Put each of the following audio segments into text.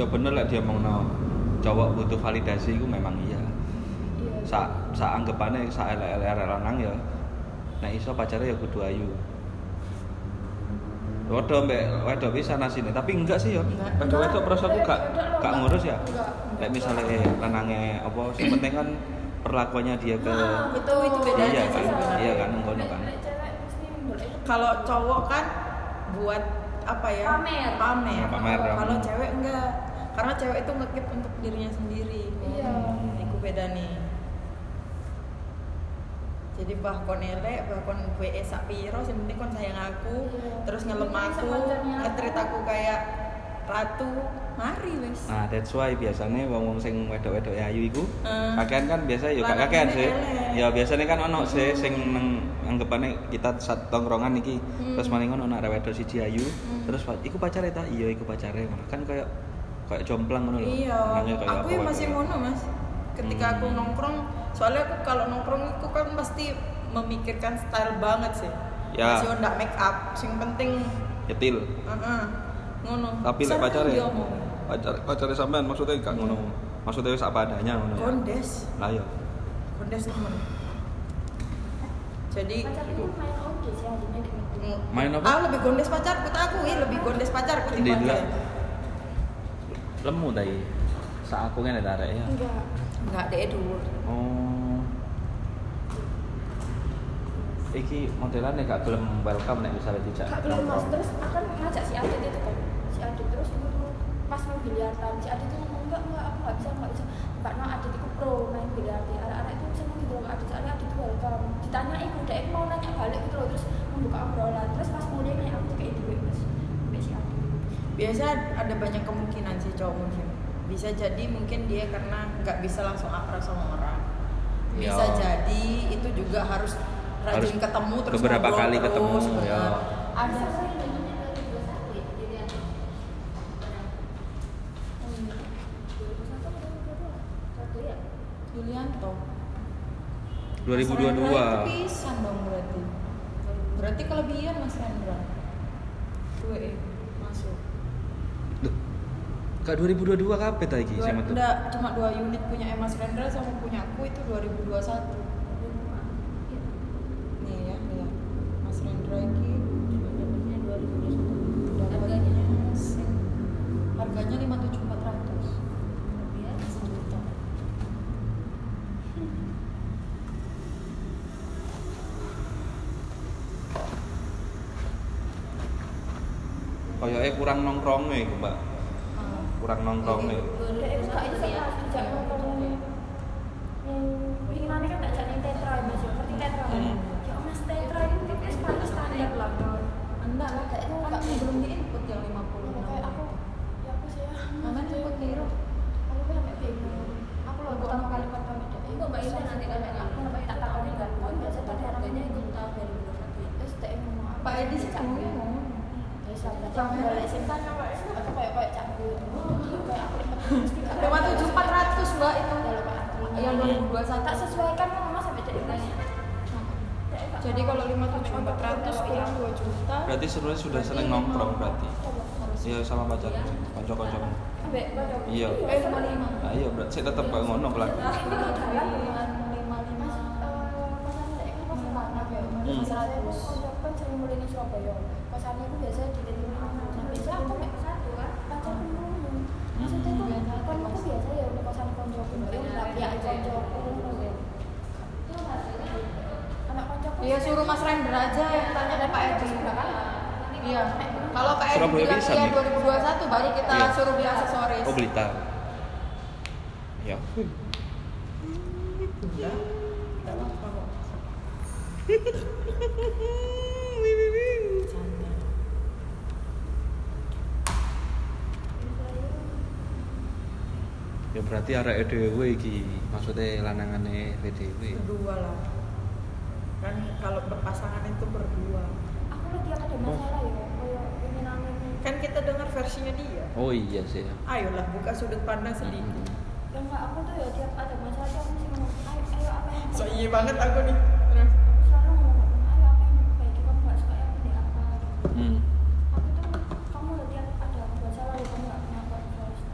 ya bener lah dia mau cowok butuh validasi itu memang iya Iya. sa sa anggapannya sa LLR lanang ya nek iso pacare ya kudu ayu Waduh mbak, waduh bisa nasine, tapi enggak sih ya. Enggak. Waduh waduh gak Enggak, gak enggak. ngurus ya. Enggak, enggak. Lek misalnya lanange apa, sing penting kan perlakuannya dia ke Nah, Itu itu bedanya Iya kan? Iya kan, ngono Lek- kan. Kalau cowok kan buat apa ya? Pamer. Pamer. Pamer, ya. Kalau cewek enggak. Karena cewek itu ngekip untuk dirinya sendiri. Iya. Hmm, Iku beda nih. Jadi bah kon elek, bah kon WE sak piro, sing penting kon sayang aku, Iya. terus ngelem aku, ngetrit aku kayak ratu. Mari wis. Nah, that's why biasanya wong-wong sing wedok-wedok ayu iku Eh. kakean kan biasa ya gak kakean sih. elek. Ya biasanya kan ono sih sing nang anggapane kita satu tongkrongan iki Hmm. terus maling ono arek wedok siji ayu Hmm. terus iku pacare ta? Iya, iku pacare. Kan kayak kayak jomplang ngono lho. Iya, aku ya wae. masih ngono mas. Ketika aku Hmm. nongkrong, soalnya aku kalau nongkrong itu kan pasti memikirkan style banget sih. Ya. Masih ndak make up, sing penting, Nyetil. uh ngono. Tapi lek pacare pacar pacare sampean maksudnya gak ngono. Maksudnya wis apa adanya ngono ya. Kondes, Lah iya. kondes temen. Jadi pacarku main oke sih adanya di meeting. Main apa? Ah lebih gondes pacarku, tak aku ya lebih gondes pacarku Di timbang delok. dia. Lemu tadi. Sak aku kan ada arek ya. Enggak. Enggak deh dulu. Oh. Iki modelannya gak gelem welcome nek misalnya dijak. Kak belum mas terus akan ngajak si Adit itu kan si Adit terus tuh pas main biliaran si Adit itu ngomong enggak enggak aku nggak bisa aku nggak bisa karena Adit itu pro main biliar anak-anak itu seneng gitu loh Kak Adit soalnya Adit itu welcome ditanyain udah mau nanya balik gitu loh terus membuka obrolan terus pas mulai nih aku kayak duit mas Sampai si Adit Biasa ada banyak kemungkinan sih cowok mungkin. Bisa jadi mungkin dia karena nggak bisa langsung akrab sama orang. Bisa Ya. jadi itu juga harus rajin Harus ketemu terus beberapa kali terus, ketemu, bener. ya. Ada Yulianto. 2022. Pisan dong berarti. Berarti kelebihan Mas Rendra. Dua E masuk. Duh. Kak 2022 kapan ta iki Dua, enggak, cuma dua unit punya Mas Rendra sama punya aku itu 2021. Nih ya, lihat. Mas Rendra ini harganya sing harganya 57400. Sejuta. Kayaknya kurang nongkrongnya iku, Mbak. Kurang. Dia itu kak itu pas dijak ngomong yang kan jadi ya ya kan Hmm. ya itu kan standar lah Enggak lah, kayak itu enggak belum di input yang 50. kayak sampai itu Kok Mbak Ina nanti nanya aku sampai tak tahu nih kan oh biasa tadi harganya itu tahun 2021 terus tak ngomong apa Pak Edi sih kamu ngomong. ya sama simpan aku kayak kayak cabut kayak aku lipat mesti gak ada. 57400 Mbak itu. Ya, lupa aku. Yang 2021. tak sesuaikan kan mama sampai jadi nanya Jadi kalau 57400 kurang 2 juta. Berarti sebenarnya sudah sering nongkrong berarti. Iya pacar, Iya. Eh, sama 5. Nah, iya suruh Mas Rendra aja yang tanya ada Pak Edi. Iya. Kalau Pak Edi bilang iya nih. 2021 baru kita Iya. suruh beli aksesoris. Oh Blitar. Ya. Enggak. Enggak apa-apa kok. Canda. Ya berarti arek dhewe iki, maksudnya lanangane dhewe. Berdua lah. Kan kalau berpasangan itu berdua. Aku lagi ada masalah ya, kayak ini namanya Kan kita dengar versinya dia. Oh iya sih. ya. Ayolah buka sudut pandang sedikit. Hmm. Ya enggak, aku tuh ya tiap ada masalah tuh aku mesti ngomong, ayo, ayo apa yang So iya banget aku nih. Terus. Aku selalu ngomong, ayo apa yang diperbaiki, kamu gak suka yang ini apa gitu. Hmm. Aku tuh, kamu udah tiap ada masalah ya, kamu gak kenapa first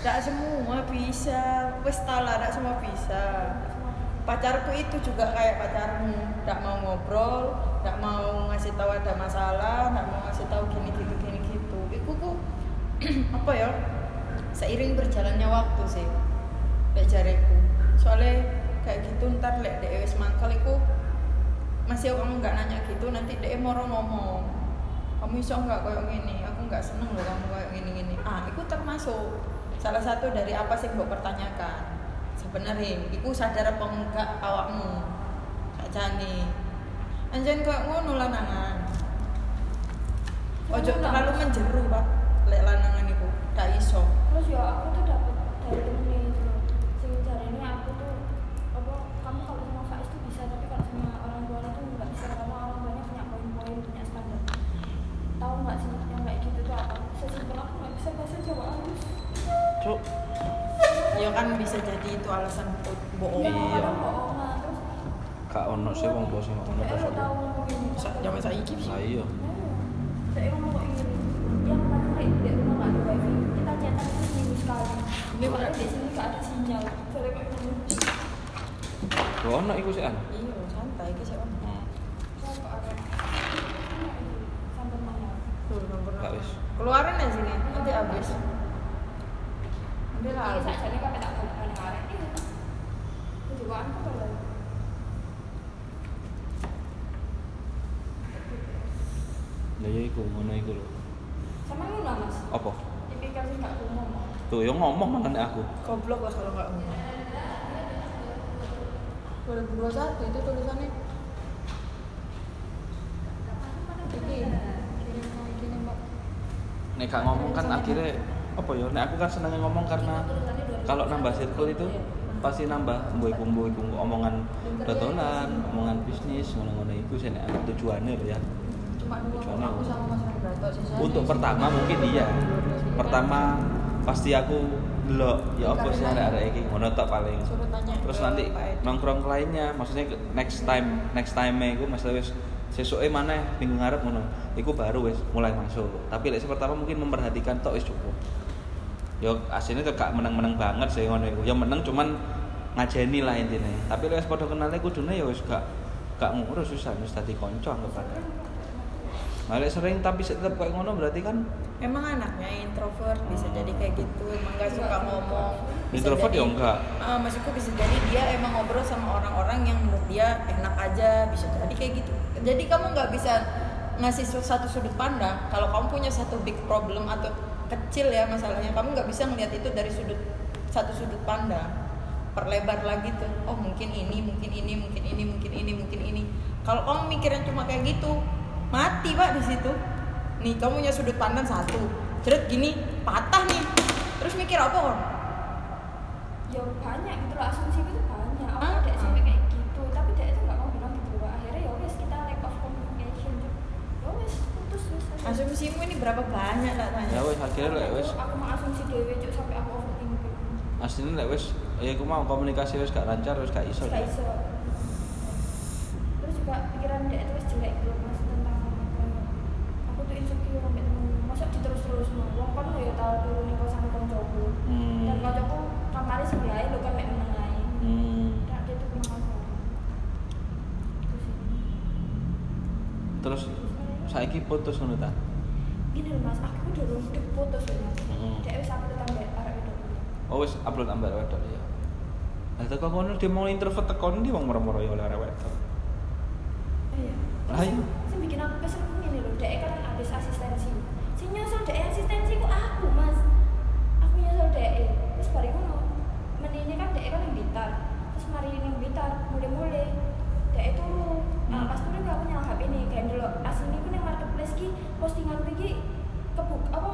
Tidak semua bisa. Wes lah, tidak semua bisa. Pacarku itu juga kayak pacarmu, tidak mau ngobrol, tidak mau ngasih tahu ada masalah, tidak mau ngasih tahu gini gitu gini gitu. Iku ku apa ya? Seiring berjalannya waktu sih, lek jareku. Soalnya kayak gitu ntar lek dek wis mangkal iku masih kamu nggak nanya gitu nanti dek moro ngomong kamu iso nggak kayak gini aku nggak seneng loh kamu kayak gini gini ah itu termasuk salah satu dari apa sih mbok pertanyakan? Sebenarnya iku sadar apa enggak awakmu? Sakjane anjen kayak ngono lanangan? Ojo terlalu menjeru pak lek lanangan iku. Gak iso. Terus ya aku tuh dapet dari temennya itu sing ini aku tuh apa kamu kalau sama Faiz tuh bisa tapi kalau sama orang tuanya tuh nggak bisa. Karena orang tuanya punya poin-poin punya standar. Tahu nggak sih yang kayak gitu tuh apa? Sesimpel aku nggak bisa bahasa Jawa. halus Cuk, ya kan bisa jadi itu alasan bo- bohong Iya, Iya. terus gak ono sih wong bos ngono eh terus. lo tahu ngomong gini Sa- zaman saiki sih. Lah iya. saya ngomong kok ini yang kemarin kayak di rumah nggak ada wifi. Kita cetak itu seminggu sekali. Ini soalnya berarti- di sini nggak ada sinyal. Soalnya kok ini Lo ono iku sih an. iya santai iki sih Gak wis. keluarin ya sini. Nanti habis lah habis saja nih tak. Itu juga ya iku ngono iku lho. Sama lu lah mas. Apa? Tipikal sih nggak ngomong. Tuh yo ngomong mangan aku. goblok lah kalau nggak ngomong 2021 itu tulisannya ini Nek gak ngomong kan akhirnya apa ya? Nek aku kan seneng ngomong karena kalau nambah circle itu pasti nambah mbuiku mbuiku omongan dodolan, omongan bisnis, ngono-ngono iku sih nek tujuannya ya. Tujuannya mas Untuk pertama mungkin iya. Pertama pasti aku delok ya apa sih arek-arek iki ngono tok paling. Terus nanti nongkrong lainnya, maksudnya next time next time iku maksudnya wis sesuke mana minggu ngarep ngono. Iku baru wis mulai masuk. Tapi lek pertama mungkin memperhatikan tok wis cukup. Yo aslinya tuh gak meneng-meneng banget sih ngono iku. Ya meneng cuman ngajeni lah intinya. Tapi lek wis padha kenalnya kudune ya wis gak gak ngurus susah wis dadi kanca anggapannya. Nah, lek sering tapi tetep kayak ngono berarti kan emang anaknya introvert bisa jadi kayak gitu emang gak suka ngomong Bisa introvert jadi- ya enggak. Ah, maksudku bisa jadi dia emang ngobrol sama orang-orang yang menurut dia enak aja bisa jadi kayak gitu jadi kamu nggak bisa ngasih satu sudut pandang kalau kamu punya satu big problem atau kecil ya masalahnya. Kamu nggak bisa melihat itu dari sudut satu sudut pandang. Perlebar lagi tuh oh mungkin ini mungkin ini mungkin ini mungkin ini mungkin ini. Kalau kamu mikirnya cuma kayak gitu mati pak di situ. Nih kamu punya sudut pandang satu. Terus gini patah nih. Terus mikir apa kan Ya gitu loh asumsi itu banyak. Aku Ah, ada ah. sampai kayak gitu, tapi dia itu nggak mau bilang gitu loh. Akhirnya ya wes kita lack of communication. Ya wes putus wes. Asumsimu ini berapa banyak tak tanya Ya wis akhirnya lek wis Aku mau asumsi dewe cuk sampai aku overthinking. aslinya lek wis ya aku mau komunikasi wis gak lancar wis gak iso. Gak iso. Terus juga pikiran dia itu wes jelek bro mas tentang eh, aku tuh insecure sampai temen masa diterus-terus mau wong kan ya tau turun nih kosan koncoku Hmm. dan koncoku kamari sebelah lo kan meneng ae Hmm. Nah, dia tuh Terus. Terus saiki putus ngono ta? Gini loh mas aku udah udah putus loh mas Hmm. dia aku tambah arek wedok Oh wis upload ambar wedok ya. Lah teko kono dia mau introvert teko ndi wong moro-moro ya oleh arek wedok. iya Lah, iya. sing bikin aku kesel ku ngene loh dia kan habis asistensi sing nyusul dia asistensi ku aku mas aku nyusul dia terus bari ngono menini kan dia kan yang bitar terus mari yang bitar mulai-mulai dia itu nah, Hmm. pas turun aku nyala HP nih kayak dulu asli ku ning marketplace ki postingan iki kebuk apa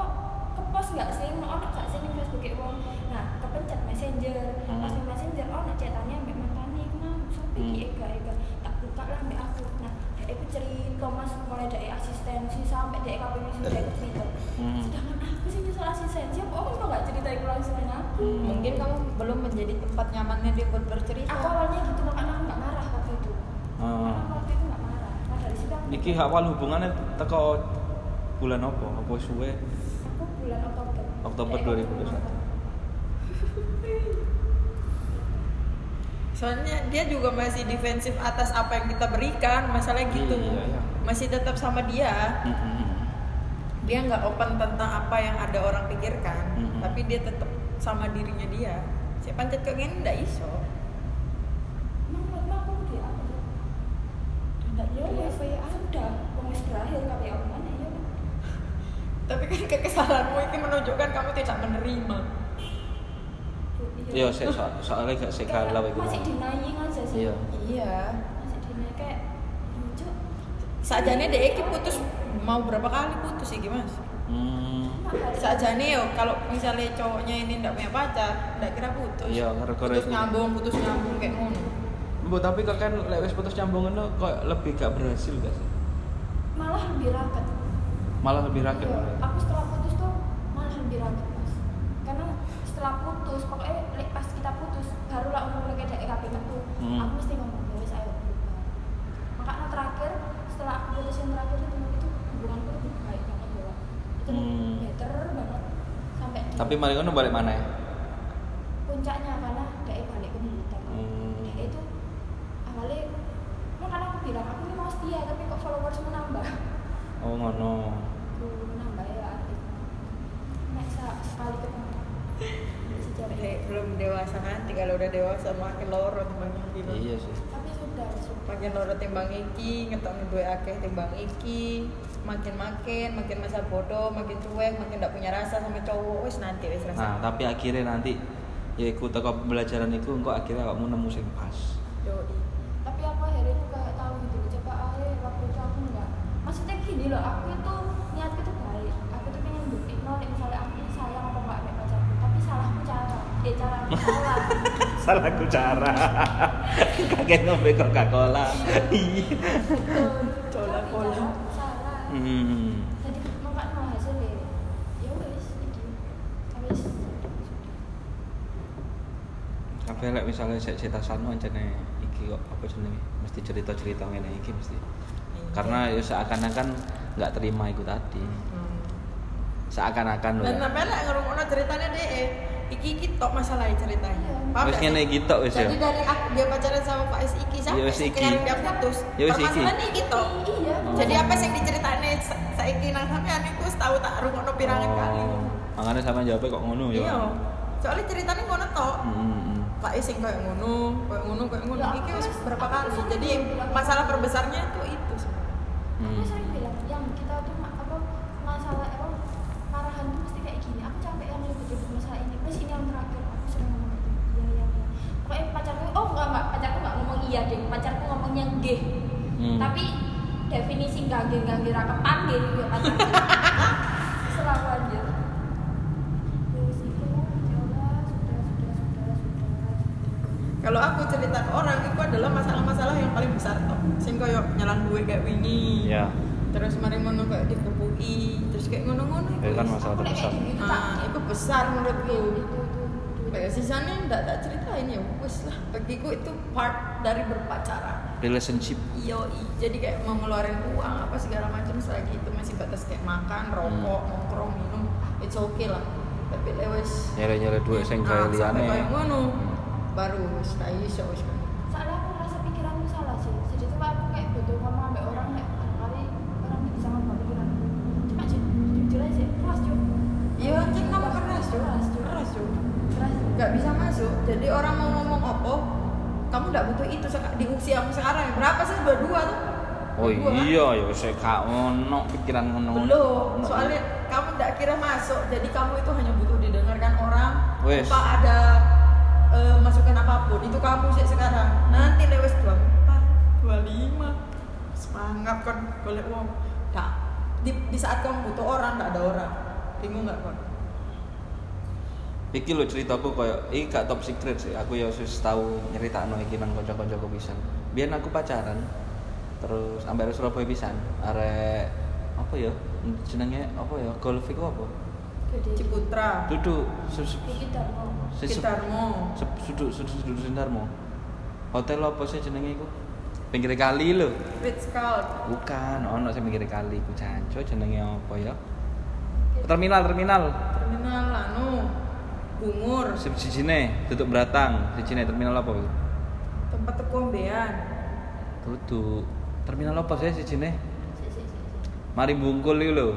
kepost nggak sih ono ono gak sih ning Facebook e wong nah kepencet messenger Hmm. pas messenger ono cetane ambek mantane iku mau sampai Hmm. iki ega ega tak buka lah ambek aku nah dia itu cerita mas mulai dari asistensi sampai dia kabel sudah ikut cerita Hmm. sedangkan aku sih nyusul asistensi apa aku kok nggak cerita itu langsung aku Hmm. mungkin kamu belum menjadi tempat nyamannya dia buat bercerita aku awalnya gitu makanya aku nggak marah waktu itu Ah. Iki awal hubungannya teko bulan apa? Apa suwe? Aku bulan Oktober. Oktober eh, 2021. Soalnya dia juga masih defensif atas apa yang kita berikan, masalah iya, gitu. Iya, iya. Masih tetap sama dia. Dia nggak open tentang apa yang ada orang pikirkan, mm -hmm. tapi dia tetap sama dirinya dia. Siapa pancet kok ini iso. Menunjukkan kamu tidak menerima Iya, so, so- soalnya gak galau iku. Masih denying aja sih. Iya. iya Masih denying kayak lucu. sajane dek iki putus mau berapa kali putus sih mas Hmm. sajane yo kalau misalnya cowoknya ini ndak punya pacar ndak kira putus Iya, putus itu. nyambung putus nyambung kayak ngono Bu, tapi kok kan lek wis putus nyambung ngono kok lebih gak berhasil gak sih? Malah lebih raket. Malah lebih raket Iya, aku setelah raket mas. Karena setelah putus, pokoknya pas kita putus, barulah umur dari kabeh metu. Hmm. Aku mesti ngomong, ya wis ayo berubah. Makanya terakhir, setelah aku putus yang terakhir itu, itu hubunganku lebih baik banget ya. Itu Hmm. better banget sampai Tapi mari balik mana ya? puncaknya karena dia balik ke militer. Hmm. Dia itu awalnya, nah karena aku bilang aku ini mau setia tapi kok followersmu nambah. Oh ngono. Aku nambah ya artisnya. Nek sa- sekali ketemu si cewek. Dek, belum dewasa nanti kalau udah dewasa makin loro timbang iki Bang. Iya sih. Tapi sudah, sudah. makin loro timbang iki ngetokno duwe akeh timbang iki makin makin makin masa bodoh makin cuek makin ndak punya rasa sama cowok wis nanti wis Nah, rasa tapi akhirnya nanti ya ikut teko pembelajaran itu engkau akhirnya kamu nemu sing pas. Yoi. Tapi aku akhirnya tuh kayak tahu gitu. Coba akhirnya waktu itu aku enggak. Maksudnya gini loh, aku itu niatku tuh baik. Aku tuh pengen buktiin no, nek misalnya aku ini sayang apa enggak sama pacarku. Tapi salahku cara. Eh cara salah. Salahku cara. Kakek ngombe Coca-Cola. Iya. Betul. Cola Tapi cola. cara aku salah. Hmm. Ya. Tapi lek misalnya saya cerita sanu ancane iki kok apa jenenge? Mesti cerita-cerita ngene iki mesti. Karena ya seakan-akan nggak terima itu tadi. Hmm. Seakan-akan loh. dan sampai lah ngerungokno ceritanya deh iki iki tok masalah ceritanya Iya. Paham Wis ngene iki tok wis ya. jadi dari aku dia pacaran sama Pak Is iki sampai Ya iki. sekarang dia putus Ya wis iki. permasalahan iki tok Iya. jadi apa sih yang diceritain sa- saiki nang sampean iku wis tahu tak rungokno pirangan kali Oh, Makanya sama jawabnya kok ngono ya. iya soalnya ceritanya ngono tok Hmm, hmm, hmm. Pak Is yang kayak ngono kayak ngono kayak ngono iki wis berapa kali jadi masalah perbesarnya itu itu Hmm. sering bilang yang kita tuh ma- apa masalah apa marahan tuh mesti kayak gini. Aku capek yang ribut-ribut masalah ini. Terus ini yang terakhir aku sering ngomong itu. Iya iya iya. Pokoknya pacarku oh enggak enggak pacarku enggak ngomong iya deh. Pacarku ngomongnya nggih. Hmm. Tapi definisi enggak nggih enggak nggih ra kepanggih ya pacarku. Selalu aja. Terus itu ya Allah, sudah sudah sudah sudah. Kalau aku cerita ke orang itu adalah masalah-masalah yang paling besar toh. Sing koyo nyalan duwe kayak wingi. Ya. Terus mari ngono kayak dikepui, kayak ngono-ngono Itu kan masalah terbesar. kayak gitu tak Nah, itu besar menurutku. Kayak sisanya ndak tak ceritain ya, wes lah. Bagiku itu part dari berpacaran. Relationship. Yoi, jadi kayak mau ngeluarin uang apa segala macam selagi itu masih batas kayak makan, rokok, Hmm. nongkrong, minum, it's okay lah. Tapi lewes Nyere-nyere duit sing gawe sampai liyane. kayak ngono baru wis tak iso Oh iya ya wis gak ono pikiran ngono. belum Ono. soalnya kamu nggak kira masuk jadi kamu itu hanya butuh didengarkan orang Wes. tanpa ada eh, masukan apa pun itu kamu sih sekarang nanti lewes dua empat dua lima semangat kan golek uang tak di, di saat kamu butuh orang nggak ada orang bingung nggak kan Iki lho ceritaku koyo iki gak top secret sih. Aku ya wis tau nyeritakno iki nang kanca-kancaku pisan. Biyen aku pacaran terus arek Surabaya pisan. Arek apa ya? Jenenge apa ya? Golf iku apa? Ciputra Duduk sudut sudut sudut Sindarmo. Hotel apa sih jenenge iku? Pinggir kali lho. Ritz Carlton Bukan, ono sing pinggir kali iku jancu jenenge apa ya? Terminal, terminal. terminal anu Bungur sijine tutup beratang, sijine terminal apa iku? tempat tukombean Tutu. Terminal apa sih sik, sik. Mari bungkul iki lho.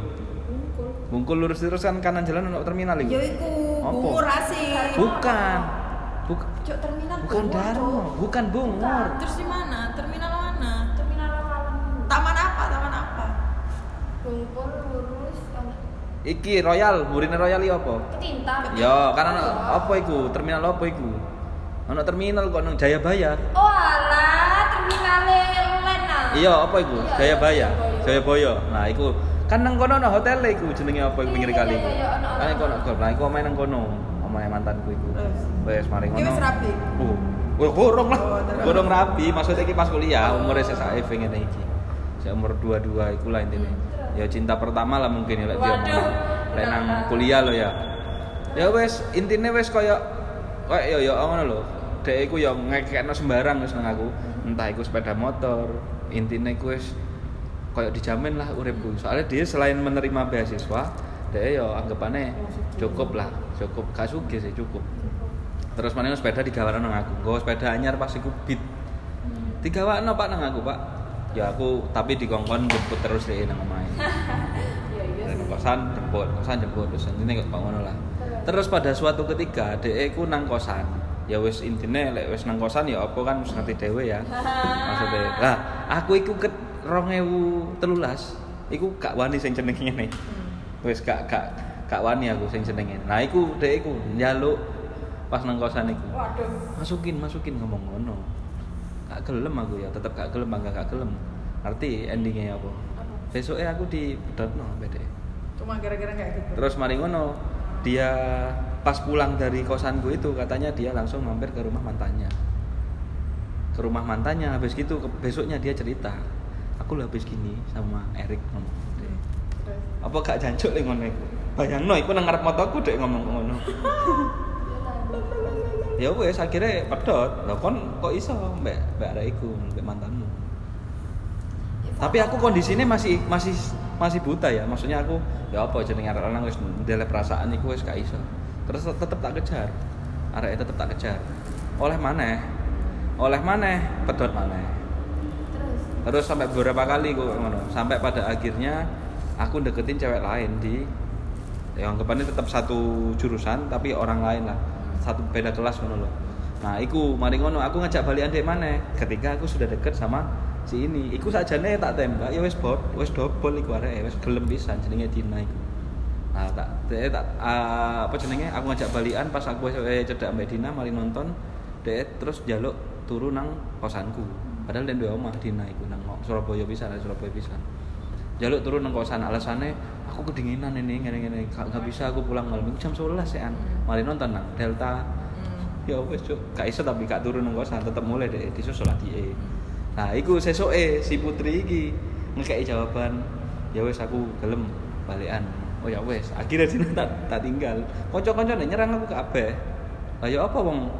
Bungkul Bungkul lurus terus kan kanan jalan ono terminal ya iku. Apa? bungur asih Bukan. Bukan Cuk terminal bukan Bungur, Darmo, bukan Bungur. terus di mana terminal mana Terminal Lawalan. taman apa taman apa Bungkul lurus Iki Royal, burine Royal iki apa? ketinta. Ya, ono apa iku? Terminal apa iku? Ono terminal kok nang Jayabaya. Oh alah, terminal. Iya, apa iku? Iya, Jayabaya. Jayabaya. Nah, iku kan nang kono ono hotel iku jenenge apa iku pinggir Iya, kali. iya, iku. iya, ono, ono, Kan iku ono ono. gol. Nah, iku omahe nang kono. Omahe mantanku iku. Wes mari ngono. wis rapi? Uh, Wah, lah. Oh, terus. Gorong rapi, maksudnya iki pas kuliah, Oh. umure sesae ngene iki. Saya umur 22 iku lah intine. Hmm. Ya cinta pertama lah mungkin ya dia. Lek nang kuliah lo ya. Ya wes intine wes koyo kayak yo yo ngono lho. Dek iku yo ngekekno sembarang wis nang aku. Entah iku sepeda motor, intine iku wis koyo dijamin lah uripku. Soalnya dia selain menerima beasiswa, dia yo anggapannya cukup lah, cukup gak sugih sih cukup. Terus mana sepeda digawakno nang aku. Nggo sepeda anyar pas iku beat. Digawakno Pak nang aku, Pak. Ya aku tapi dikongkon jemput terus deh nang omahe. Iya, iya. Dari kosan jemput, kosan jemput terus intine kok ngono lah. Terus pada suatu ketika dhek ku nang kosan. Ya wis intine lek wis nang kosan ya apa kan wis ngerti dhewe ya. Maksudnya, lah aku iku ket 2013 iku gak wani sing jenenge ngene. Wis gak gak gak wani aku sing jenenge. Nah iku dhek iku njaluk pas nang kosan iku. waduh Masukin, masukin ngomong ngono. Gak gelem aku ya, tetep gak gelem, bangga gak gelem. Ngerti endingnya apa? Besoknya aku di bedotno bede. cuma gara-gara kayak gitu Terus mari ngono, dia pas pulang dari kosanku itu katanya dia langsung mampir ke rumah mantannya. Ke rumah mantannya habis gitu besoknya dia cerita. Aku lah habis gini sama Erik ngomong. Apa gak jancuk le ngono iku? Bayangno iku nang ngarep motoku dek ngomong ngono. ya wes akhirnya pedot. Lah kon kok iso mbak mbak arek iku mbak mantanmu. Tapi aku kondisinya masih masih masih buta ya. Maksudnya aku ya apa jenenge arek lanang wis ndele perasaan iku wis gak iso. Terus tetep tak kejar. Arek tetep tak kejar. Oleh maneh. Oleh maneh, pedot maneh. Terus Terus sampai beberapa kali kok ngono. Sampai pada akhirnya aku deketin cewek lain di ya anggapannya tetap satu jurusan tapi orang lain lah. Satu beda kelas ngono loh. Nah, iku mari ngono aku ngajak balikan dek mana ketika aku sudah deket sama si ini. Iku sajane tak tembak ya wis bot, wis dobol iku arek wis gelem pisan jenenge Dina iku. Nah, tak dek tak ah, apa jenenge? Aku ngajak balikan pas aku eh, cedak Mbak Dina mari nonton dek terus jaluk turu nang kosanku. Padahal dia dua omah Dina iku nang Surabaya pisan, Surabaya pisan. Jaluk turun nang kosan alasannya aku kedinginan ini ngene-ngene gak, gak bisa aku pulang malam. Jam 11 ya an. Mari nonton nang Delta. Hmm. ya wes cuk. Gak iso tapi gak turun nang kosan tetep mulai deh disusul lah die nah iku sesoke si putri iki ngekei jawaban. Ya wes aku gelem balikan oh ya wes akhirnya sini tak tak tinggal. Kanca-kanca nyerang aku kabeh lah ya apa wong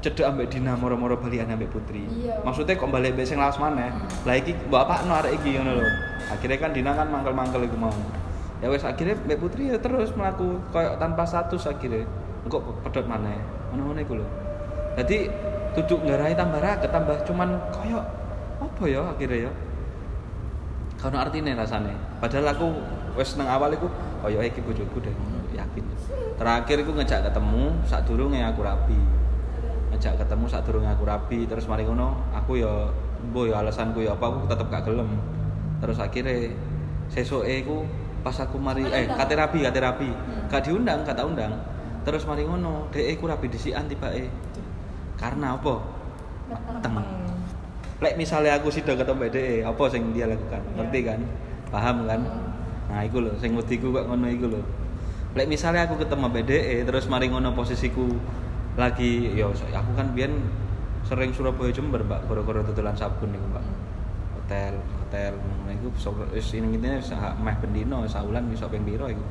cedek ambek Dina moro-moro balikan ambek putri? Iya. maksudnya kok balik mbek sing lawas maneh? Lah iki bapak no arek iki ngono lho. Akhirnya kan Dina kan mangkel-mangkel iku mau. Ya wes akhirnya mbak putri ya terus melaku kayak tanpa status akhirnya. Kok pedot maneh. Ngono-ngono iku lho. Jadi duduk ngarai tambah raket tambah cuman koyo apa ya akhirnya ya? Kono artine rasane. Padahal aku wes nang awal iku oh ya iki bojoku deh. Yakin. Terakhir iku ngejak ketemu saat durunge aku rapi. Ngejak ketemu saat durunge aku rapi. Terus mari ngono aku ya mbo ya alasanku ya apa? Aku tetep gak gelem. Terus akhirnya sesuke iku pas aku mari eh kate rapi kate rapi. Gak diundang gak tak undang. Terus mari ngono dhek iku rapi disikan tibake. Karena apa? Meteng lek misalnya aku sido ketemu DE apa sing dia lakukan? Iya. ngerti kan? Paham kan nah iku lho sing wediku kok ngono iku lho. Lek misalnya aku ketemu BDE terus mari ngono posisiku lagi ya aku kan biyen sering Surabaya Jember Mbak gara-gara tutulan sabun niku Mbak. Hotel hotel ngono iku wis ini intine sa- meh bendino saulan iso ping piro iku.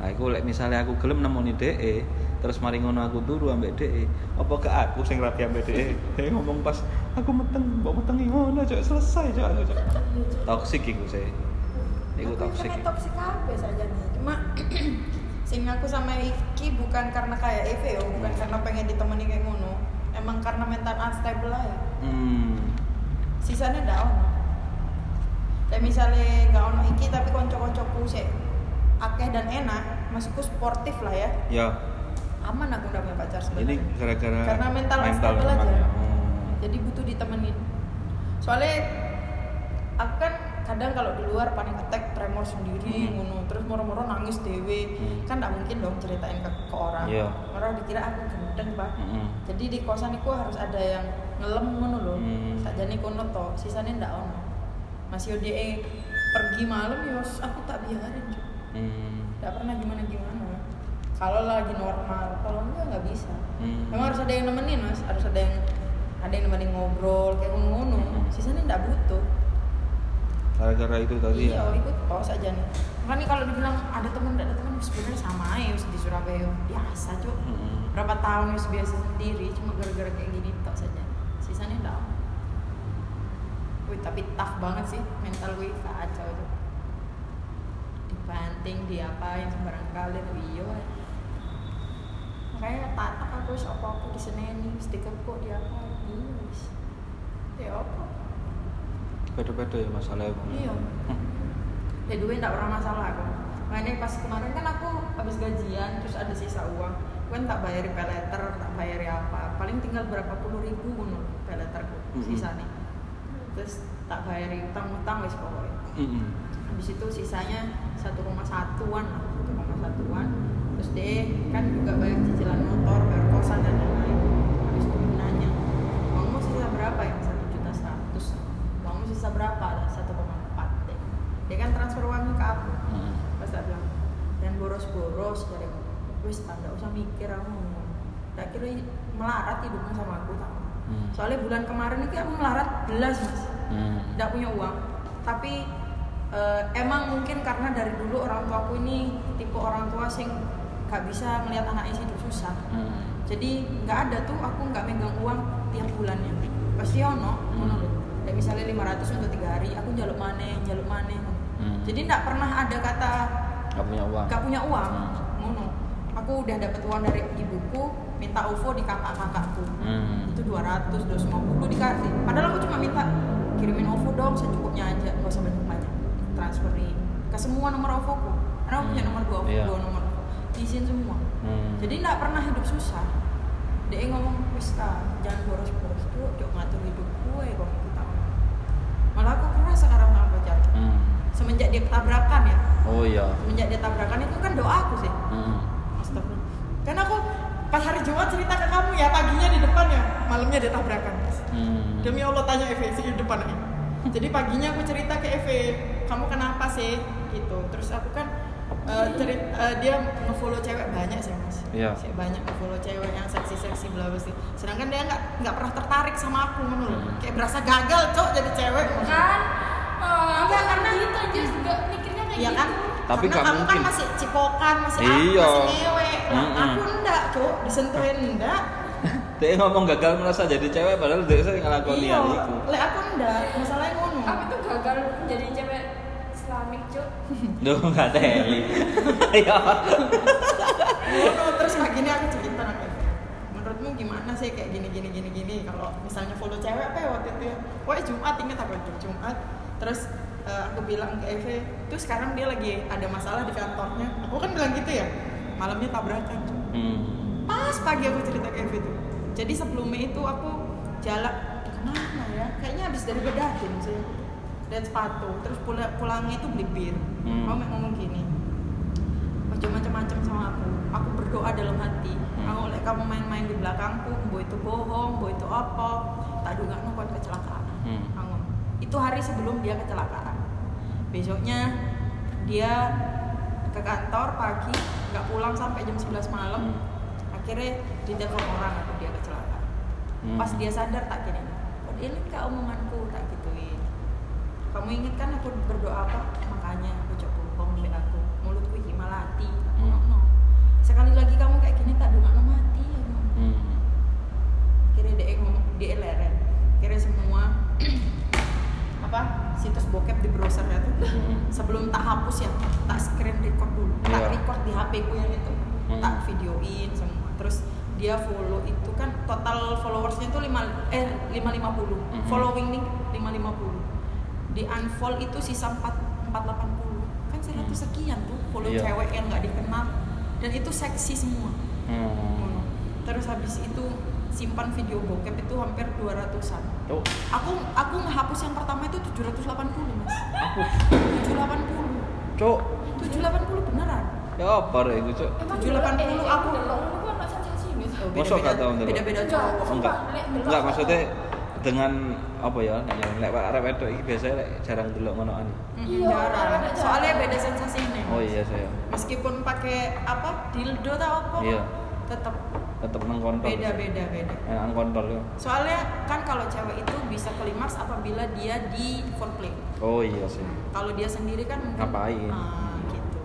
Nah iku lek misalnya aku gelem nemoni DE terus mari ngono aku turu ambek DE apa ke aku sing rapi ambek DE ngomong pas aku meteng mbok metengi ngono cok selesai cok aku cok toksik iku sih iku toksik Aku toksik kabeh saja nih. Cuma sing aku sama Iki bukan karena kayak Eve yo, bukan karena pengen ditemani kayak ngono. emang karena mental unstable lah ya hmm. sisanya ndak ono kayak misalnya gak ono iki tapi konco-koncoku sih akeh dan enak maksudku sportif lah ya ya aman aku udah punya pacar sebenarnya ini gara-gara Karena mental unstable memang aja. ya. Oh. jadi butuh ditemenin soalnya aku kan kadang kalau di luar panik attack tremor sendiri Hmm. ngono terus moro-moro nangis dewe Hmm. kan nggak mungkin dong ceritain ke, ke orang Iya. orang dikira aku gendeng pak Mm-mm. jadi di kosan itu harus ada yang ngelem ngono loh Hmm. sakjane kono to sisanya ndak ono masih ode pergi malam ya aku tak biarin Cuk. Hmm. pernah gimana gimana kalau lagi normal kalau enggak nggak bisa Hmm. Emang harus ada yang nemenin mas, harus ada yang ada yang nemenin ngobrol kayak ngono-ngono. Hmm. Sisanya nggak butuh. Gara-gara itu tadi Iya, ya ikut tos aja nih. Makanya kalau dibilang ada teman nggak ada teman sebenarnya sama aja wis di Surabaya biasa cuk. Mm-mm. Berapa tahun wis biasa sendiri, cuma gara-gara kayak gini tos aja. Sisanya nggak. Wih tapi tough banget sih mental gue kacau tuh. Dibanting, diapain sembarang kali tuh iya. Makanya tatak aku apa aku diseneni, wis dikekuk diapain. Iya wis. Ya apa? Beda-beda ya masalahnya Iya. Ya duit nggak pernah masalah aku. Makanya pas kemarin kan aku habis gajian terus ada sisa uang. Kan tak bayari pay letter, tak bayari apa. Paling tinggal berapa puluh ribu ngono pay letterku Mhm. sisa nih. Terus tak bayari utang-utang wis pokoknya. Mm-mm. Habis itu sisanya 1,1-an lah, 1,1-an. Terus deh kan juga bayar cicilan motor, bayar kosan dan lain-lain. Habis itu nanya, uangmu sisa berapa ya? Satu juta seratus. Uangmu sisa berapa? Ada 1,4 deh. Dia kan transfer uangnya ke aku. Mm. Pas tak bilang, dan boros-boros dari wis tak nggak usah mikir aku ngomong. Tak kira melarat hidupnya sama aku tau. Hmm. Soalnya bulan kemarin itu aku melarat belas mas Hmm. tidak punya uang tapi eh, emang mungkin karena dari dulu orang tua aku ini tipe orang tua sing gak bisa melihat anaknya hidup susah Hmm. jadi nggak ada tuh aku nggak megang uang tiap bulannya pasti ono lho Kayak misalnya 500 untuk tiga hari aku jaluk mana jaluk mana Hmm. jadi nggak pernah ada kata Gak punya uang gak punya uang Hmm. ngono aku udah dapat uang dari ibuku minta UFO di kakak-kakakku. Hmm. itu 200 250 dikasih. Padahal aku cuma minta kirimin OVO dong secukupnya aja nggak usah banyak banyak. Transferin ke semua nomor OVO ku karena aku punya nomor dua OVO Iya. dua nomor OVO semua. Hmm. jadi nggak pernah hidup susah. Dia ngomong wis ta, jangan boros-boros tuh cok ngatur hidup gue kok kita malah aku keras sekarang sama pacar. Hmm. semenjak dia tabrakan ya. Oh iya. Semenjak dia tabrakan itu kan doa aku sih. Hmm. Astagfirullah. Kan aku pas hari Jumat cerita ke kamu ya paginya di depan ya, malamnya dia tabrakan. Hmm. Demi Allah tanya Eve di depan ini. Jadi paginya aku cerita ke Eve, kamu kenapa sih? Gitu. Terus aku kan eh, cerit, eh, dia ngefollow cewek banyak sih mas. Iya. Sih banyak ngefollow cewek yang seksi-seksi bla bla sih. Sedangkan dia nggak nggak pernah tertarik sama aku loh. Hmm. Kayak berasa gagal cok jadi cewek. kan oh, Enggak, karena karena- gitu aja juga mikirnya kayak Iya gitu kan? Tapi Karena nggak kamu mungkin. kan masih cipokan, masih apa, Iya. masih ngewe. Aku enggak, Cuk. Disentuhin enggak. Dia ngomong gagal merasa jadi cewek padahal dia sering ngelakoni iya. hal itu. Lek aku enggak, masalahnya ngono. aku tuh gagal jadi cewek Islamik cuk Duh, nggak ada Heli. Iya. Terus kayak gini aku cerita Eve. Menurutmu gimana sih kayak gini gini gini gini kalau misalnya follow cewek apa ya waktu itu ya? Pokoknya Jumat inget aku itu Jumat. Terus eh, aku bilang ke Eve, tuh sekarang dia lagi ada masalah di kantornya. Aku kan bilang gitu ya. Malamnya tabrakan. Hmm. pas pagi aku cerita ke Evi tuh jadi sebelumnya itu aku jalan ke mana ya kayaknya habis dari Bedatin sih lihat sepatu terus pulang pulangnya itu beli bir Hmm. kamu ngomong gini ojo macam-macam sama aku aku berdoa dalam hati Hmm. aku oleh kamu main-main di belakangku boy itu bohong boy itu apa tak duga nukon kecelakaan Hmm. Aku, itu hari sebelum dia kecelakaan besoknya dia ke kantor pagi nggak pulang sampai jam 11 malam Hmm. akhirnya ditelepon orang aku dia kecelakaan Hmm. pas dia sadar tak gini oh ingat kak omonganku tak gituin kamu ingat kan aku berdoa apa makanya aku coba bohong aku mulutku iki malati aku Hmm. ngomong sekali lagi kamu kayak gini tak dungak mati aku ngomong. Hmm. akhirnya dia ngomong dia leren akhirnya semua apa situs bokep di browsernya tuh Hmm. sebelum tak hapus ya tak screen record dulu tak Iya. record di HP ku yang itu Hmm. tak videoin semua terus dia follow itu kan total followersnya itu 5 eh 550 Mhm. following nih 550 di unfollow itu sisa 4 480 kan 100 sekian tuh follow Iya. cewek yang nggak dikenal dan itu seksi semua Hmm. terus habis itu simpan video bokep itu hampir 200an Cuk, aku aku ngehapus yang pertama itu 780 mas aku 780 cuk 780 beneran ya apa itu cuk Emang 780 delok, eh, aku. delok ngono ku ana sensasi. Oh, Masa gak Ndelo? beda-beda Enggak. cowok enggak enggak maksudnya dengan apa ya nanya lek arek wedok iki biasanya lek jarang delok ngonoan Iya, jarang. soalnya beda sensasinya oh iya saya meskipun pakai apa dildo atau apa Iya. tetap tetep nang kontol beda beda beda. Nang kontol ya soalnya kan kalau cewek itu bisa kelimaks apabila dia di foreplay oh iya sih. Kalau dia sendiri kan mungkin Ngapain? Ah, gitu.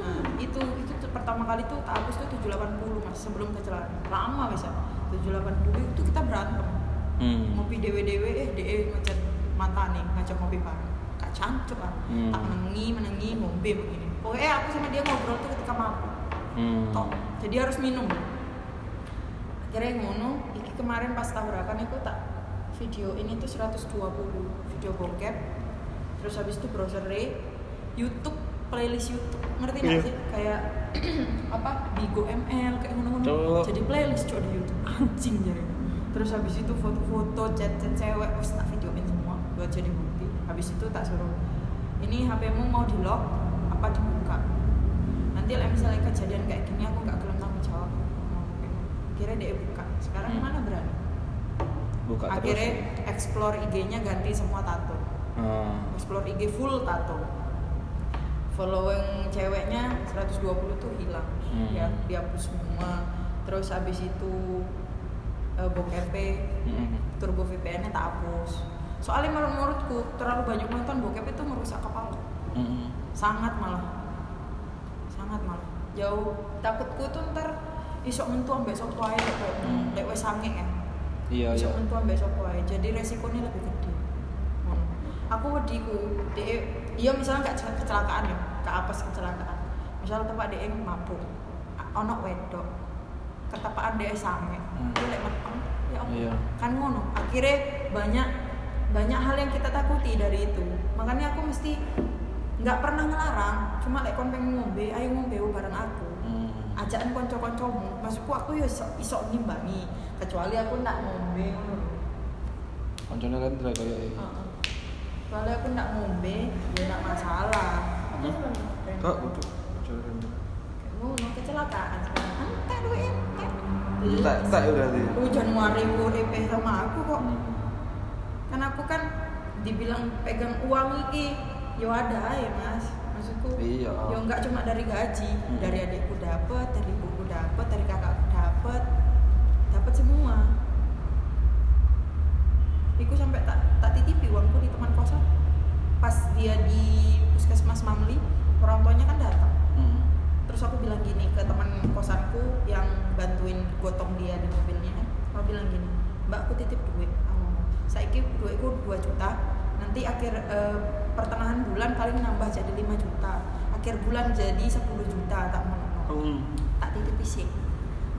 Nah itu itu pertama kali tuh hapus tuh 780 mas sebelum kecelakaan. Lama bisa 780 itu kita berantem. Hmm. ngopi dewe dewe eh de ngechat mantan nih ngajak ngopi bareng. Kak cancuk kan Hmm. tak menengi menengi ngombe begini. Pokoknya aku sama dia ngobrol tuh ketika mabuk. Hmm. Tok. jadi harus minum akhirnya ngono iki kemarin pas tabrakan itu tak video ini tuh 120 video bokep. Terus habis itu browser YouTube playlist YouTube. Ngerti nggak Iya. sih? Kayak apa Bigo ML kayak ngono-ngono. Jadi playlist cok di YouTube. Anjing jadi terus habis itu foto-foto chat-chat cewek terus tak videoin semua buat jadi bukti. Habis itu tak suruh ini HPmu mau di lock apa dibuka? Nanti lah misalnya kejadian kayak gini aku nggak kira dia buka. Sekarang Hmm. mana berani? Buka akhirnya terus explore IG-nya ganti semua tato. Ah. explore IG full tato. Following ceweknya 120 tuh hilang. Hmm. ya dihapus semua. Terus habis itu uh, bokep Hmm. turbo VPN nya tak hapus. Soalnya menurut menurutku terlalu banyak nonton bokep itu merusak kepala. Hmm. sangat malah. Sangat malah. Jauh. Takutku tuh ntar isok mentu ambek sapa ae lek Hmm. lek wis sange ya? Iya iya. isok mentu ambek sapa ae? Jadi resikonya lebih gede. Ngono. aku wediku de iya misalnya nggak ce- kecelakaan ya ke apes kecelakaan. Misalnya tempat dia mabuk a- ono wedok ketepaan dia sange Hmm. Dia lek meteng ya Allah Iya. kan ngono akhirnya banyak banyak hal yang kita takuti dari itu. Makanya aku mesti nggak pernah ngelarang cuma lek kon pengen ngombe ayo ngombe bareng aku Ajakan konco-koncomu maksudku aku ya iso, iso ngimbangi kecuali aku ndak ngombe ngono kan tidak kayak ini. Heeh. Soalnya aku ndak ngombe ya ndak masalah koncone rendah. Kayak ngono kecelakaan entek duwe entek Tak tak ya berarti. hujan mari urip sama aku kok Hmm. kan aku kan dibilang pegang uang iki yo ada ya mas maksudku Iya. yo nggak cuma dari gaji Hmm. dari adikku dapat dari ibuku dapat dari kakakku dapat dapat semua Iku sampai tak tak titipi uangku di teman kosan pas dia di puskesmas Mamli orang tuanya kan datang Hmm. terus aku bilang gini ke teman kosanku yang bantuin gotong dia di mobilnya aku bilang gini mbak aku titip duit aku ngomong saiki duitku 2 juta nanti akhir eh, pertengahan bulan paling nambah jadi 5 juta akhir bulan jadi 10 juta tak mau Hmm. tak titip sih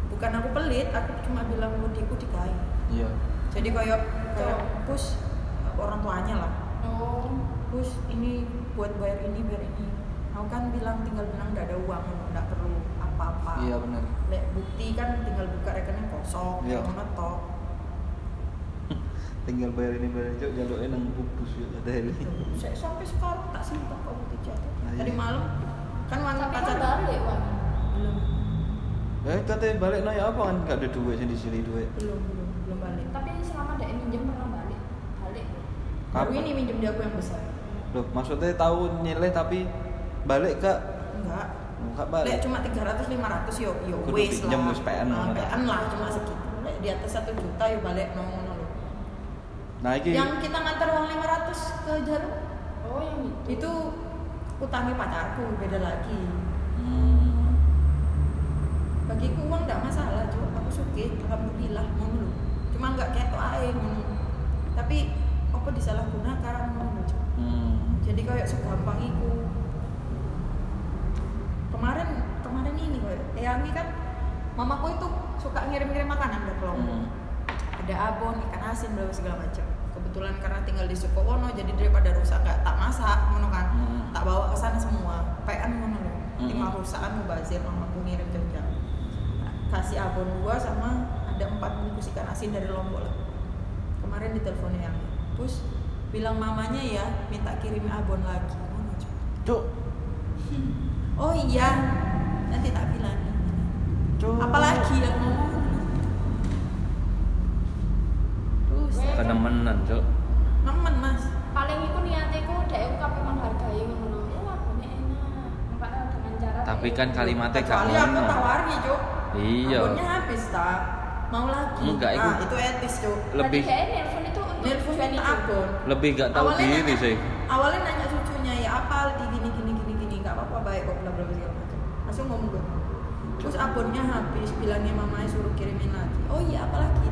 bukan aku pelit aku cuma bilang mudiku dikai Iya. jadi kayak kayak pus orang tuanya lah Oh. Gus ini buat bayar ini bayar ini aku kan bilang tinggal bilang nggak ada uang nggak perlu apa-apa Iya benar. Lek bukti kan tinggal buka rekening kosong Iya. ngono toh Tinggal bayar ini bayar itu jaluknya nang bubus ya ada ini. saya sampai sekarang tak simpan kok bukti jatuh Ah, iya. tadi malam kan wangi Tapi kan pacar balik uang. belum Eh katanya balik no ya apa kan gak ada duit sini sini duit. belum belum belum balik Tapi selama ada yang minjem pernah balik. Balik. baru Kapan? ini minjem di aku yang besar Loh, maksudnya tahu nyileh tapi balik kak? enggak Enggak Lek balik. cuma 300 500 yo yo Kudu wes pinjem lah. Nah, ngono. PN lah cuma segitu. Lek di atas 1 juta yo balik no ngono lho. Nah iki Yang kita ngantar uang 500 ke Jarum Oh yang itu. itu utangnya pacarku beda lagi. Hmm. Bagiku uang enggak masalah, cuma aku suka alhamdulillah ngono. Cuma enggak ketok ae ngono. Tapi apa disalahgunakan ngono. Hmm. Jadi kayak segampang itu. Kemarin kemarin ini kayak Eyangi kan mamaku itu suka ngirim-ngirim makanan dari Lombok Hmm. ada abon ikan asin bla segala macam kebetulan karena tinggal di Sukowono jadi daripada rusak nggak tak masak ngono kan Hmm. tak bawa ke sana semua. Pean ngono loh Hmm. lima rusakan mubazir mamaku ngirim jauh-jauh Nah, kasih abon dua sama ada empat bungkus ikan asin dari Lombok lah. Kemarin diteleponnya yang Pus bilang mamanya ya minta kirim abon lagi. Ngono. Cuk. oh iya nanti tak bilang. Apalagi yang ngomong terus Kenemenan, Cuk. nemen mas paling iku niate ku dhek ku kabeh menghargai ngono oh abone enak makanya dengan cara Tapi dhek- kan kalimatnya gak kecuali aku tawari cuk. Iya. abonnya habis tak. Mau lagi. Enggak, itu- nah, itu etis cuk. Lebih dhek nelpon itu untuk minta itu. abon lebih gak tahu Awalnya diri nanya- sih. awalnya nanya cucunya ya apa di gini gini gini gini. Nggak apa-apa baik kok bla bla bla segala macam. Langsung ngomong gue terus abonnya habis bilangnya mamanya suruh kirimin lagi. Oh iya apalagi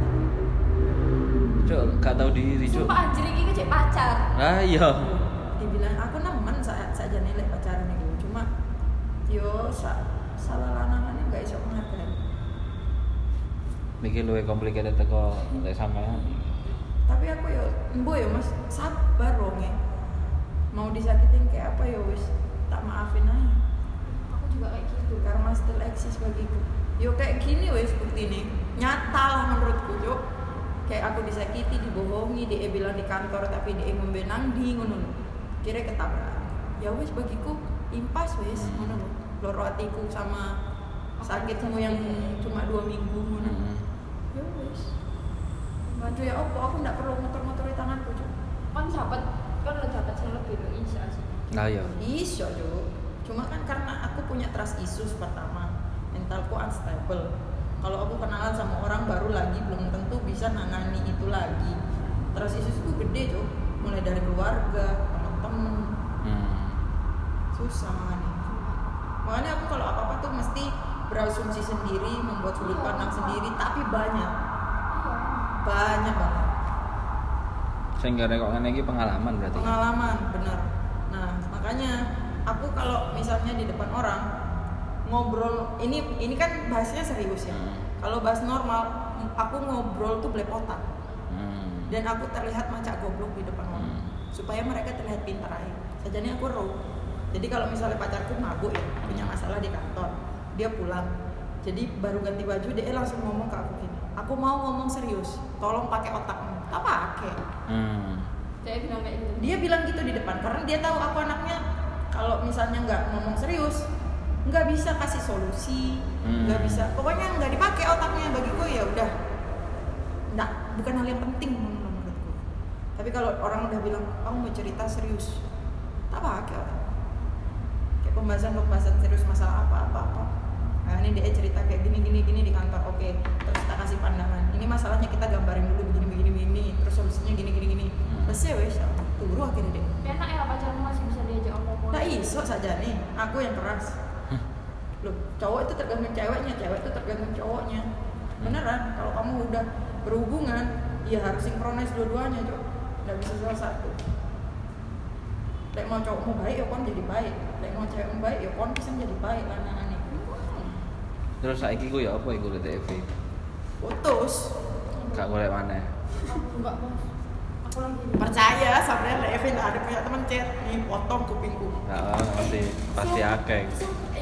Cuk, gak tahu diri, Cuk. sumpah anjir iki cek pacar. Ah iya. dibilang aku nemen saat saja nilai pacaran itu cuma yo sa, salah lanangannya nggak iso menghargai Mikir luwe complicated teko lek sampean. tapi aku yo embo yo mas sabar dong ya mau disakitin kayak apa yo wis tak maafin aja aku juga kayak gitu. Karma still eksis bagiku. Yo kayak gini wes bukti nih nyata lah menurutku yo kayak aku disakiti dibohongi dia bilang di kantor tapi dia ngombe nang di ngono. Kira ketabrak. Ya wes bagiku impas wes ngono loro hatiku sama sakitmu yang cuma dua minggu Hmm. ya wes bantu ya opo aku nggak perlu motor-motori tanganku cuk kan dapat kan udah dapat yang lebih lo insya sih Nah iya. Iso jo. Cuma kan karena aku punya trust issues pertama, mentalku unstable. Kalau aku kenalan sama orang baru lagi belum tentu bisa nangani itu lagi. Trust issuesku gede jo. Mulai dari keluarga, teman-teman, Hmm. susah makanya. Makanya aku kalau apa-apa tuh mesti berasumsi sendiri, membuat sudut pandang sendiri, tapi banyak, iya banyak banget. Sehingga kok ngene iki pengalaman berarti. pengalaman bener nah makanya aku kalau misalnya di depan orang ngobrol ini ini kan bahasnya serius ya Hmm. kalau bahas normal aku ngobrol tuh belepotan Hmm. dan aku terlihat macak goblok di depan orang Hmm. supaya mereka terlihat pintar aja sajanya aku raw jadi kalau misalnya pacarku mabuk ya punya masalah di kantor dia pulang. Jadi baru ganti baju dia langsung ngomong ke aku gini aku mau ngomong serius tolong pakai otakmu tak pakai. Hmm. saya bilang kayak gitu. Dia bilang gitu di depan karena dia tahu aku anaknya kalau misalnya nggak ngomong serius nggak bisa kasih solusi Hmm. nggak bisa. Pokoknya nggak dipakai otaknya bagiku ya udah. Nggak bukan hal yang penting menurut- menurutku. Tapi kalau orang udah bilang kamu mau cerita serius tak pakai otak kayak pembahasan pembahasan serius masalah apa apa apa nah ini dia cerita kayak gini gini gini di kantor oke terus kita kasih pandangan ini masalahnya kita gambarin dulu begini begini begini terus solusinya gini gini gini Hmm. terus ya wes turu akhirnya deh enak ya pacarmu masih bisa diajak omong Nah iso saja nih, aku yang keras. Loh, cowok itu tergantung ceweknya, cewek itu tergantung cowoknya. Beneran, kalau kamu udah berhubungan, ya harus sinkronis dua-duanya, Cok. Nggak bisa salah satu. Lek mau cowok mau baik, ya kon jadi baik. Lek mau cewek mau baik, ya kon bisa jadi baik lah nangani. Terus saiki ku ya apa iku di TV? Putus. Gak golek maneh. aku enggak mas aku lagi Percaya sampai Lek Evin ada punya temen chat, nih potong kupingku. Nah, pasti pasti akeh.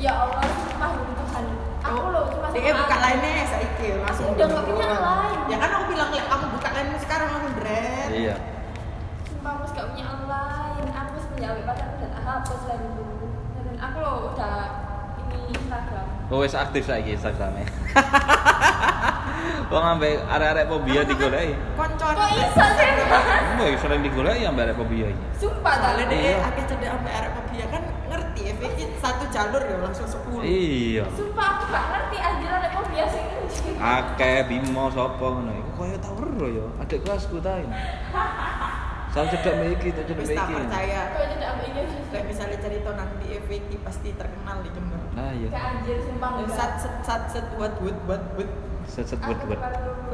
ya Allah sumpah demi Tuhan aku loh cuma dia buka aku. lainnya saiki langsung Udah nggak punya lain. Ya kan aku bilang lek kamu buka lainmu sekarang langsung dret. Iya. Hapus lah dulu dan aku loh udah ini Instagram Oh wis aktif saiki Instagrame. Wong ambek arek-arek fobia digoleki. Koncon. kok iso sih mas Mbok iso sering digoleki ambek arek fobia iki. sumpah Iya. deh akeh cedek sampai arek dia kan ngerti ya satu jalur ya langsung 10. Iya. sumpah aku gak ngerti anjir ada kok biasa ini Akeh Bimo sapa ngono iku koyo tau ero ya. Adik kelasku ta ini. Saya cedak iki, tak cedak tak iki. percaya. kok apa ini Lek misalnya cerita nang di Vicky pasti terkenal di Jember. Nah, iya. kayak anjir sumpah enggak. Sat set sat set buat buat buat buat. Set set Aku buat buat.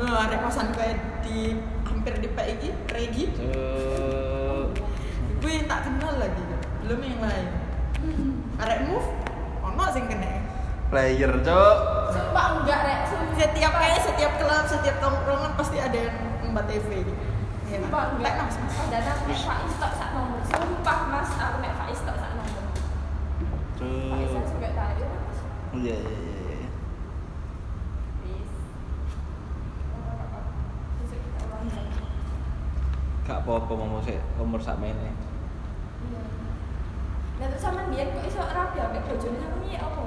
Eh, arek kosan kayak di hampir di PIG, Regi. Cuk. Gue yang tak kenal lagi, belum yang lain. Arek move, ono sing kena. Player, Cuk. sumpah enggak rek Setiap kayak setiap klub, setiap tongkrongan pasti ada yang mbak TV. Iya. Sumpah enggak Mas, mas. dan aku Faiz tok sak nomor sumpah mas aku nek Faiz tok sak nomor Faiz mas Iya iya iya iya. Gak apa-apa mau sik umur sak mene. Iya. Lah terus sampean biyen kok iso ambek bojone sampean iki apa?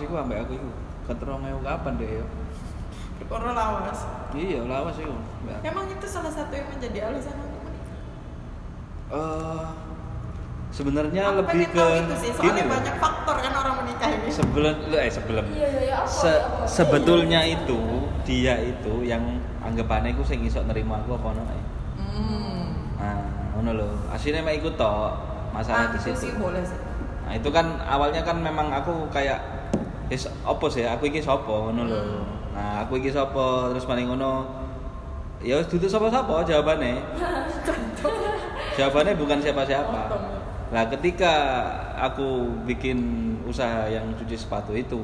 Iku ambek aku iku. Keterong kapan deh yo? Perkara lawas. Iya, lawas iku. Mbak. Emang itu salah satu yang menjadi alasan untuk menikah. Eh sebenarnya Aku lebih ke tahu itu sih, soalnya loh. banyak faktor kan orang menikah ini. sebelum eh sebelum Iya iya iya apa? Se- apa? sebetulnya itu dia itu yang anggapannya aku sing iso nerima aku apa ono ae. Hmm. Nah, ngono lho. Asline mek ikut tok masalah Ah, di itu situ. sih boleh sih. Nah, itu kan awalnya kan memang aku kayak Wis opo sih aku iki sapa ngono lho. Hmm. Nah, aku iki sapa terus paling ngono ya wis dudu sapa-sapa jawabane. Jawabannya bukan siapa-siapa. Nah, ketika aku bikin usaha yang cuci sepatu itu,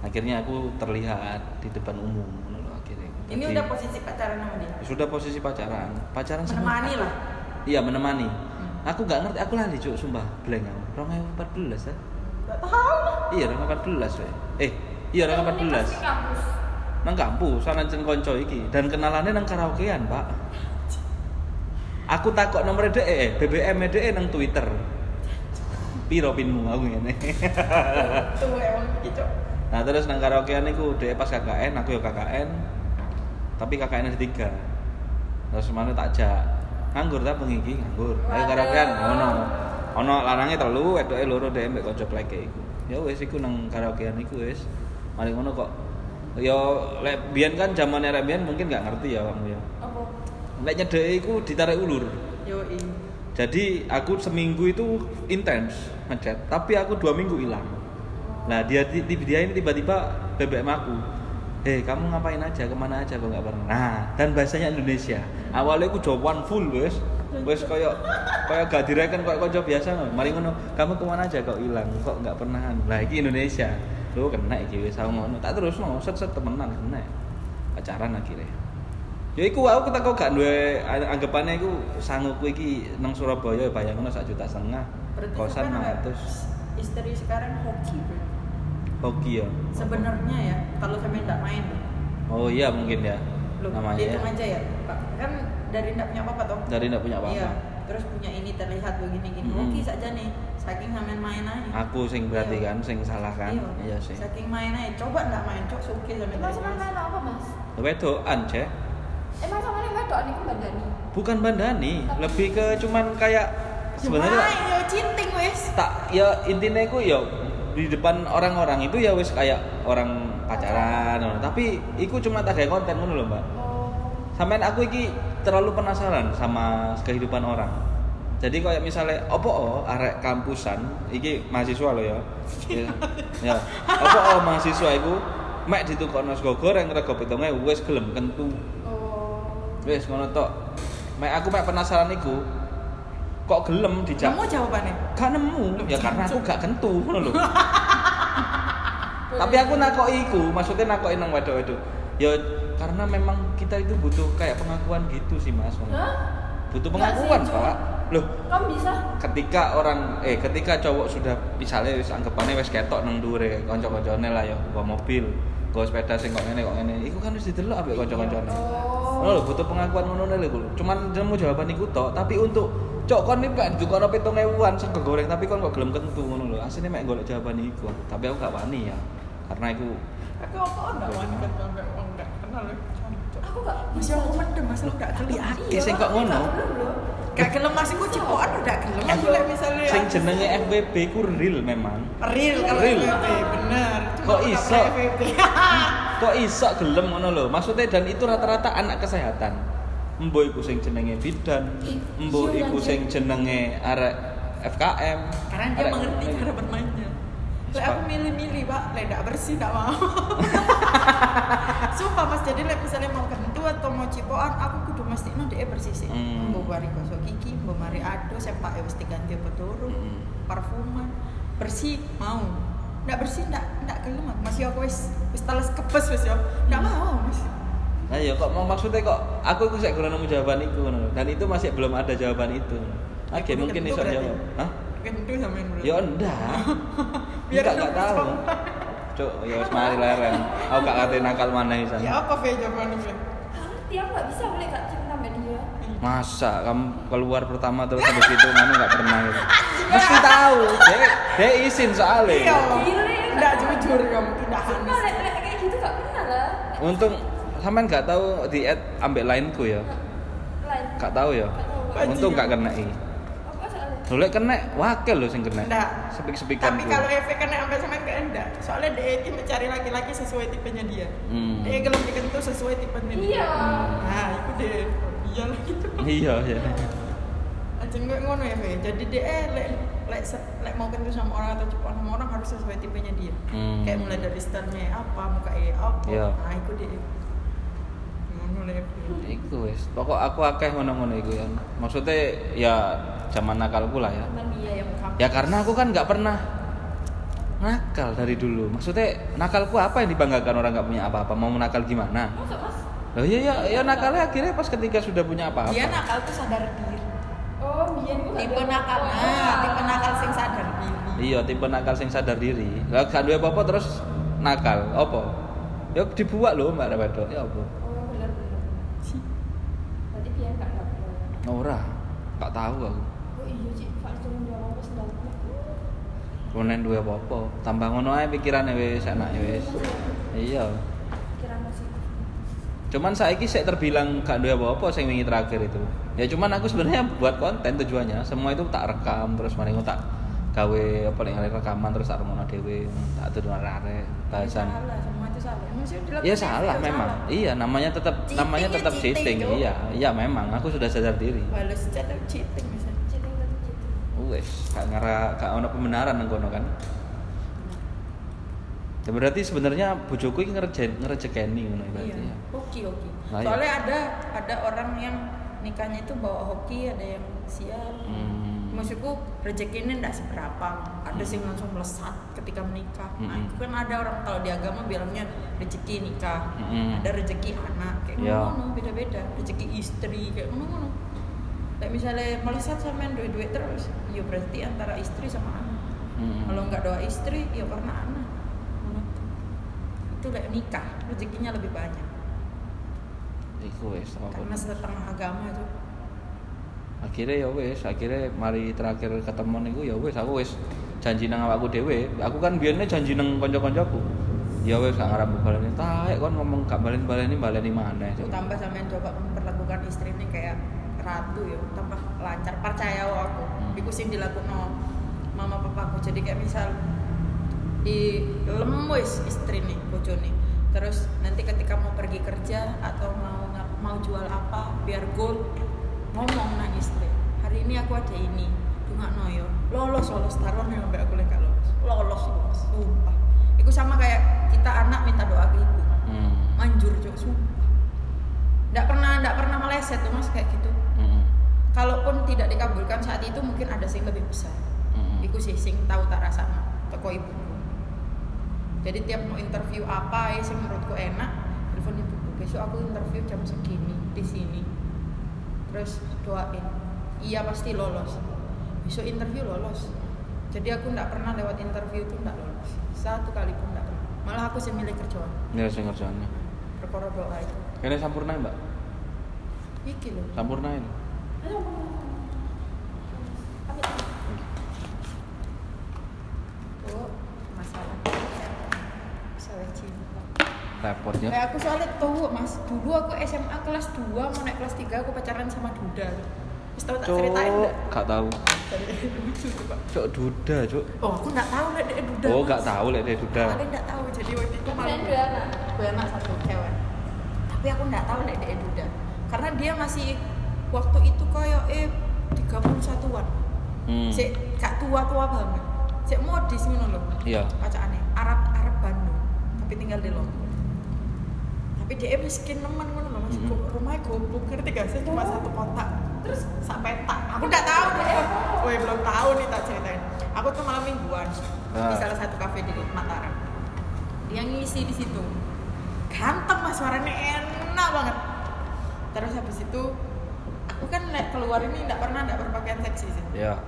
akhirnya aku terlihat di depan umum akhirnya. Ini Jadi, udah posisi pacaran sama dia. sudah posisi pacaran. Pacaran sama- Menemani lah. Iya, menemani. Hmm. Aku nggak ngerti, aku lali cuk sumpah, blank aku. 2014 ya. Gak tahu. Iya, 2014 we. Eh, iya 2014. Di kampus. Nang kampus, sana ceng konco iki dan kenalannya nang karaokean, Pak. Aku takut nomor DE, BBM DE nang Twitter. Piro pinmu aku ngene. Tuh emang gitu. Nah, terus nang karaokean iku DE pas KKN, aku ya KKN. Tapi KKN ada tiga. Terus mana tak jak. Nganggur ta bengi iki, nganggur. Ayo karaokean, ono. Ono lanange telu, wedoke loro DE mbek kanca pleke iku. Ya wis iku nang karaokean iku wis. Mari ngono kok. Ya lek biyen kan zaman era biyen mungkin nggak ngerti ya kamu ya. Apa? Lek nyedeki iku ditarik ulur. Yoi. Jadi aku seminggu itu intens ngechat, tapi aku dua minggu hilang. Nah dia di- di- dia ini tiba-tiba BBM aku, hei kamu ngapain aja, ke mana aja kok nggak pernah. Nah dan bahasanya Indonesia. Awalnya aku jawaban full wes, wes koyo koyo gak direken koyo konco biasa. Mari ngono, kamu ke mana aja kok hilang, kok nggak pernah. Lah iki Indonesia, lu kena iki aku ngono. Tak terus no, set set temenan kena. Pacaran akhirnya. Ya iku aku kita kok gak duwe anggapannya iku sanggupku iki nang Surabaya ya bayangno sak juta setengah. Berarti Kosan sampean 600 Istri sekarang hoki bro. hoki ya. Sebenarnya ya, kalau sampai tidak main, Oh iya mungkin ya. Loh, namanya ya. hitung aja ya, Pak. Kan dari tidak punya apa-apa toh. Dari ndak punya apa-apa. Iya. Terus punya ini terlihat begini-gini. Mm-mm. Hoki saja nih. Saking sampean main aja. Aku sing berarti Iya. kan sing salah kan. Iya sih. Saking main aja. Coba nggak main, cok suki sampai Emang sampean main apa, Mas? Wedokan, Cek. Emang sampean yang wedok niku bandani. Bukan bandani, Tapi- lebih ke cuman kayak sebenarnya Main, yo cinting wes. tak ya intinya iku ya di depan orang-orang itu ya wis kayak orang pacaran tapi iku cuma tak kayak konten ngono lho mbak Oh. sampean aku iki terlalu penasaran sama kehidupan orang jadi kayak misalnya opo oh arek kampusan? Iki mahasiswa lo ya. Ya, ya. opo oh mahasiswa iku mek ditukokno sego goreng rego 7000 wis gelem kentu. Oh. wis ngono tok. Mek aku mek penasaran iku kok gelem dijak Kamu jawabannya? gak nemu. Ya karena aku gak kentu ngono lho. Tapi aku nakoki iku maksudnya nakoki nang wedok-wedok. Ya karena memang kita itu butuh kayak pengakuan gitu sih mas. Butuh pengakuan pak loh Kamu bisa? ketika orang eh ketika cowok sudah misalnya wis anggapannya wis ketok nang dhuwure kanca-kancane lah ya bawa mobil bawa sepeda sing kok ngene kok ngene iku kan wis didelok ambek kanca-kancane Oh. Lho butuh pengakuan ngono lho. Cuman nemu jawaban iku tok, tapi untuk cok kon iki gak dukono 7000-an sego goreng tapi kon kok gelem kentu ngono lho. Asline mek golek jawaban iku. Tapi aku gak wani ya. Karena iku Aku apa enggak main kan sampai orang enggak kenal ya. Aku gak Masih aku mendem, masih aku enggak gelem. Iya, sing kok ngono. Gak gelem masih ku cipokan udah gelem. Aku lihat misalnya sing jenenge FWB ku real memang. real kalau Real. FVP, bener. Cuma Kok iso? Kok iso gelem ngono lho. Maksudnya dan itu rata-rata anak kesehatan. Embo iku sing jenenge bidan, embo Iya, iku sing jenenge arek FKM. Karena dia arek- mengerti cara bermainnya. Lek aku milih-milih, Pak, lek enggak bersih enggak mau. Sumpah Mas, jadi lek misalnya mau kentu atau mau cipokan, aku kudu mesti no dia bersih sih. Hmm. Mbok mari gosok gigi, mbok mari ado, sempak ya mesti ganti apa turu, Mm. parfuman, bersih mau. ndak bersih ndak ndak gelem aku. Mas yo aku wis wis teles kepes wis yo. Ndak mau Mas. Nah ya kok mau maksudnya kok aku iku sik kurang nemu jawaban itu ngono. Dan itu masih belum ada jawaban itu. Oke, Kudu mungkin berarti. jawab. Hah? Kentu sampean menurut. Ya enggak. Biar aku tahu. Cuk, ya wis mari leren. Aku gak kate nakal mana Ya sana. apa Fe jawabannya Fe? ngerti aku nggak bisa boleh gak cinta sama dia Masa kamu keluar pertama terus habis itu kamu nggak pernah gitu. Mesti tahu. Dek, dek izin soalnya. Iya. Gak jujur kamu tidak lek kayak gitu gak pernah lah Untung sampean nggak tahu di add ambek lainku ya. lain Gak tahu ya. Gak. Untung gak kena i. Dulu kena wakil loh sing kena. Ndak. Sepik-sepikan Tapi kalau efek kena sampai sampean ke enggak. Soalnya dia itu mencari laki-laki sesuai tipenya dia. Hmm. Dia gelem dikentu sesuai tipenya dia. iya Nah, itu deh. Iya lah gitu. Iya, ya. Anjing gue ngono ya, Fe. Jadi dia eh, lek lek lek mau kentu sama orang atau cepat sama orang harus sesuai tipenya dia. Hmm. Kayak mulai dari stylenya apa, mukanya apa. Iya. Nah, itu dia. Ngono lah. Fe. Iku wis. Pokok aku akeh ngono-ngono iku ya. Maksudnya ya zaman nakalku lah ya. dia yang Ya karena aku kan nggak pernah nakal dari dulu. Maksudnya nakalku apa yang dibanggakan orang nggak punya apa-apa? Mau nakal gimana? masa mas Loh iya ya, ya nakalnya akhirnya pas ketika sudah punya apa-apa. Dia nakal tuh sadar diri. oh biar gak Tipe nakal. Oh, Nah, tipe nakal sing sadar diri. Iya, tipe nakal sing sadar diri. Lah gak duwe apa-apa terus nakal. Apa? Ya dibuat loh Mbak Rabedo. Ya apa? oh bener bener berarti biar gak dapet Ora. Gak tahu aku. oh iya sih pak cuma dua apa sedang Ronen duwe apa-apa. Tambah ngono ae pikirane wis enake wis. Iya. Cuman saiki sik terbilang gak duwe apa-apa sing wingi terakhir itu. Ya cuman aku sebenarnya buat konten tujuannya. Semua itu tak rekam terus mari tak gawe apa ning rekaman terus tak remono dhewe, tak tuduh arek bahasan. Salah, semua itu salah. Maksudnya dilakukan Iya salah itu memang. salah. Iya, namanya tetap namanya ya, tetap cheating. Iya, iya memang aku sudah sadar diri. Balas chat cheating Wes, gak ngara gak ono pembenaran nang kono kan. Ya berarti sebenarnya bojoku iki ngerjen ngerejekeni ngono berarti Iya. ya. Hoki hoki. Nah, iya. Soalnya ada ada orang yang nikahnya itu bawa hoki, ada yang sial. Hmm. Maksudku rezekinya ndak seberapa. Ada sih langsung melesat ketika menikah. Nah, Mm-mm. itu kan ada orang kalau di agama bilangnya rezeki nikah. Mm-mm. Ada rezeki anak kayak Iya. ngono beda-beda. Rezeki istri kayak ngono-ngono. Kayak misalnya melesat sama duit-duit terus, ya berarti antara istri sama anak. Mm-mm. Kalau nggak doa istri, ya karena anak. Itu kayak nikah, rezekinya lebih banyak. Iku wes Karena setengah agama itu. Akhirnya ya wes, akhirnya mari terakhir ketemu niku ya wes aku wes janji nang awakku dhewe. Aku kan biyennya janji nang kanca-kancaku. Ya wes gak ngarep baleni taek kon ngomong gak balen-baleni baleni. Cuk. tambah sampean coba memperlakukan istri ini kayak ratu ya tambah lancar percaya aku. Hmm. iku sing dilakukan mama papaku. Jadi kayak misal di lemus istri nih bojone. Terus nanti ketika mau pergi kerja atau mau mau jual apa biar goal ngomong nang istri hari ini aku ada ini nggak noyo lolos lolos taruh nih sampai aku lek gak lolos. Lolos lolos sumpah. Itu sama kayak kita anak minta doa ke ibu. Hmm. manjur cok sumpah nggak pernah nggak pernah meleset tuh mas kayak gitu. Hmm. kalaupun tidak dikabulkan saat itu mungkin ada sing lebih besar. Hmm. Iku sih sing tahu tak rasanya teko ibuku. Jadi tiap mau interview apa ya sing menurutku enak telepon ibuku. Besok aku interview jam segini di sini. Terus doain. Iya pasti lolos. Besok interview lolos. Jadi aku nggak pernah lewat interview itu nggak lolos. Satu kali pun nggak pernah. Malah aku sih milih kerjaan. Ya sing ngerjane. perkara doa itu Kene sampurna, Mbak. iki loh Sampurna ini. Oh, masalah masalah cinta. Repot ya. Kayak aku soalnya tahu mas, dulu aku SMA kelas 2 mau naik kelas 3 aku pacaran sama Duda. Terus tahu tak ceritain enggak? gak tahu. Cuk duda, cuk. Oh aku nggak tahu lah dia Duda. Oh, Mas. gak tahu lek dia duda. Aku nggak tahu jadi waktu itu malu. Dua anak. Gue anak satu cewek. Tapi aku nggak tahu lah dia Duda. Karena dia masih waktu itu kayak eh 31-an. Hmm. Sik gak tua-tua banget. Sik modis ngono loh. Iya. Bacaannya Arab Arab Bandung, tapi tinggal di Lombok. Tapi dia miskin nemen ngono loh, Mas. Mm-mm. Go- Rumahnya goblok ngerti gak sih cuma satu kotak. Terus sampai tak. Aku nggak tahu deh. Woi belum tahu nih tak ceritain. Aku tuh malam mingguan. di Ah. salah satu kafe di Mataram dia ngisi di situ ganteng mas suaranya enak banget. Terus habis itu aku kan keluar ini nggak pernah nggak berpakaian seksi sih. Ya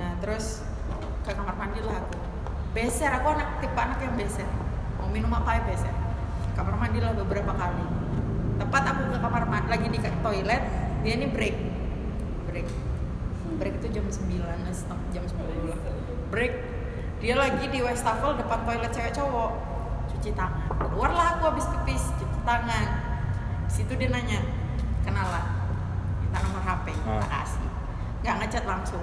Nah terus ke kamar mandi lah aku. Beser, aku anak tipe anak yang beser. Mau minum apa ya beser. Kamar mandi lah beberapa kali. Tepat aku ke kamar mandi, lagi di toilet Dia ini break. Break. Break itu jam 9, setengah jam 10 lah. Break. Dia lagi di wastafel depan toilet cewek cowok. Cuci tangan. Keluarlah aku habis pipis, cuci tangan Situ dia nanya Kenalan Minta nomor HP, Ah. tak kasih. Nggak ngechat langsung.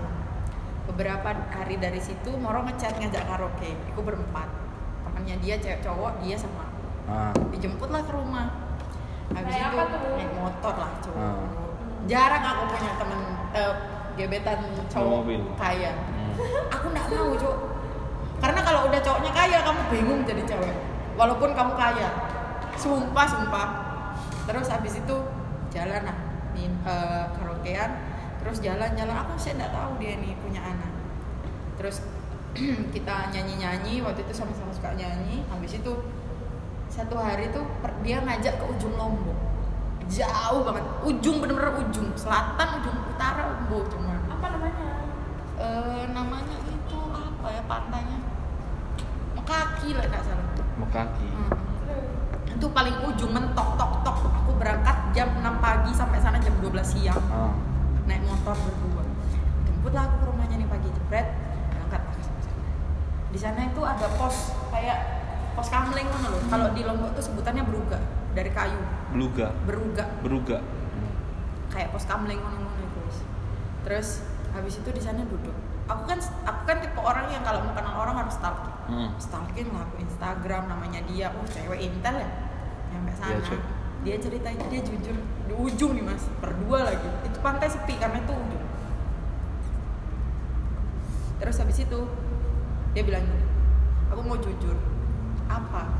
Beberapa hari dari situ Moro ngechat ngajak karaoke. Aku berempat. Temannya dia cewek cowok dia sama. Aku. ah. Dijemput lah ke rumah. Habis Naik itu apa tuh? naik motor lah cowok. Ah. jarang aku punya temen eh, gebetan cowok Mobil. kaya. Hmm. aku nggak mau cowok. Karena kalau udah cowoknya kaya kamu bingung jadi cewek. Walaupun kamu kaya. Sumpah sumpah terus habis itu jalan lah min eh, karaokean. Terus jalan-jalan aku sih nggak tahu dia nih punya anak. Terus kita nyanyi-nyanyi waktu itu sama-sama suka nyanyi. Habis itu satu hari tuh per- dia ngajak ke ujung Lombok. Jauh banget. Ujung bener-bener ujung. Selatan ujung utara Lombok cuma apa namanya? Eh namanya itu apa ya pantainya? Kaki lah nggak salah. Mekaki. Hmm. itu paling ujung mentok tok berangkat jam 6 pagi sampai sana jam 12 siang. Ah. Naik motor berdua. Jemput lah aku ke rumahnya nih pagi jebret berangkat. Sana. di sana itu ada pos kayak pos kamling mana loh kalau di lombok tuh sebutannya beruga dari kayu. Beluga beruga. Beruga. Kayak pos kamling ngono-ngono itu wis. terus habis itu di sana duduk. Aku kan aku kan tipe orang yang kalau mau kenal orang harus stalking. Hmm. stalking lah aku Instagram namanya dia. Oh cewek intel ya? Nyampe sana. Iya, Cuk. Dia cerita dia jujur di ujung nih mas. Berdua lagi. Itu pantai sepi karena itu ujung. Terus habis itu dia bilang gini, aku mau jujur. Apa?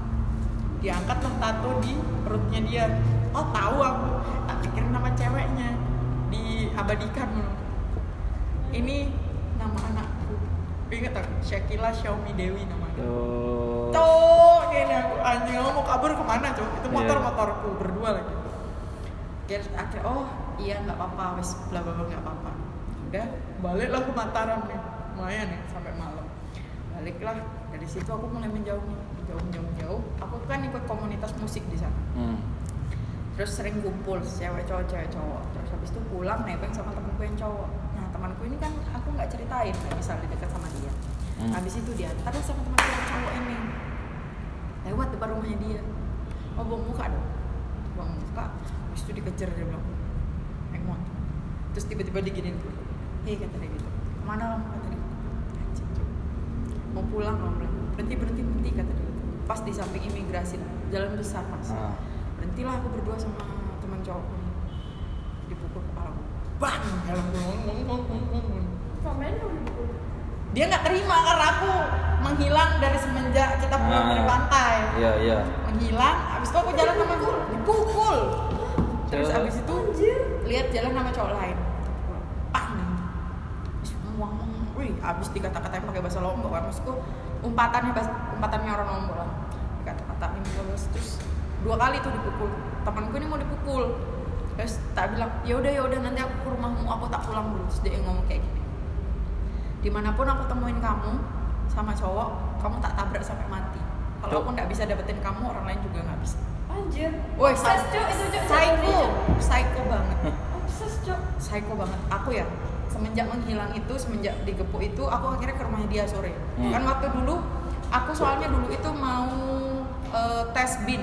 Diangkat lah tato di perutnya dia. Oh tahu aku. Tak pikirin nama ceweknya. Diabadikan ini nama anakku. Ingat aku Shakila Xiaomi Dewi namanya. Oh. Ini aku anjing kamu mau kabur ke mana cok? Itu motor Iya. motorku berdua lagi. Dia akhirnya oh iya nggak apa-apa wes bla bla bla nggak apa-apa. Udah baliklah ke Mataram nih, lumayan nih sampai malam. Baliklah dari situ aku mulai menjauh nih, jauh jauh jauh. Aku kan ikut komunitas musik di sana. Hmm. Terus sering kumpul cewek cowok cewek cowok. Terus habis itu pulang nebeng sama temanku yang cowok. Nah temanku ini kan aku nggak ceritain misalnya dekat sama dia. Hmm. Habis itu dia terus sama temanku yang cowok ini lewat depan rumahnya dia. Oh buang muka dong. Buang muka. Habis itu dikejar dia bilang naik motor. Terus tiba-tiba diginin dulu. Hei kata dia gitu. Ke mana kamu kata dia? Anjing. Mau pulang bilang. Berhenti berhenti berhenti kata dia. gitu. Pas di samping imigrasi jalan besar mas Ah. berhentilah aku berdua sama teman cowokku nih dipukul kepala bang dalam Komen dong dipukul. Dia nggak terima karena aku menghilang dari semenjak kita pulang Ah. dari pantai. Iya, iya. menghilang habis itu aku jalan sama dipukul. Terus habis itu lihat jalan sama cowok lain. Pang muang muang wih habis dikata-katain pakai bahasa lombok kan maksudku umpatannya bahasa umpatannya orang lombok lah. Dikata-katain terus terus dua kali tuh dipukul. Temanku ini mau dipukul. Terus tak bilang ya udah ya udah nanti aku ke rumahmu aku tak pulang dulu. Terus dia ngomong kayak gini di mana pun aku temuin kamu sama cowok kamu tak tabrak sampai mati kalau Cok. aku nggak bisa dapetin kamu orang lain juga nggak bisa Anjir. Woi, Obses, Cuk, itu psycho, psycho banget, Obses, Cuk. psycho banget. Aku ya semenjak menghilang itu, semenjak digepuk itu, aku akhirnya ke rumahnya dia sore. Hmm. Kan waktu dulu, aku soalnya dulu itu mau eh, tes bin,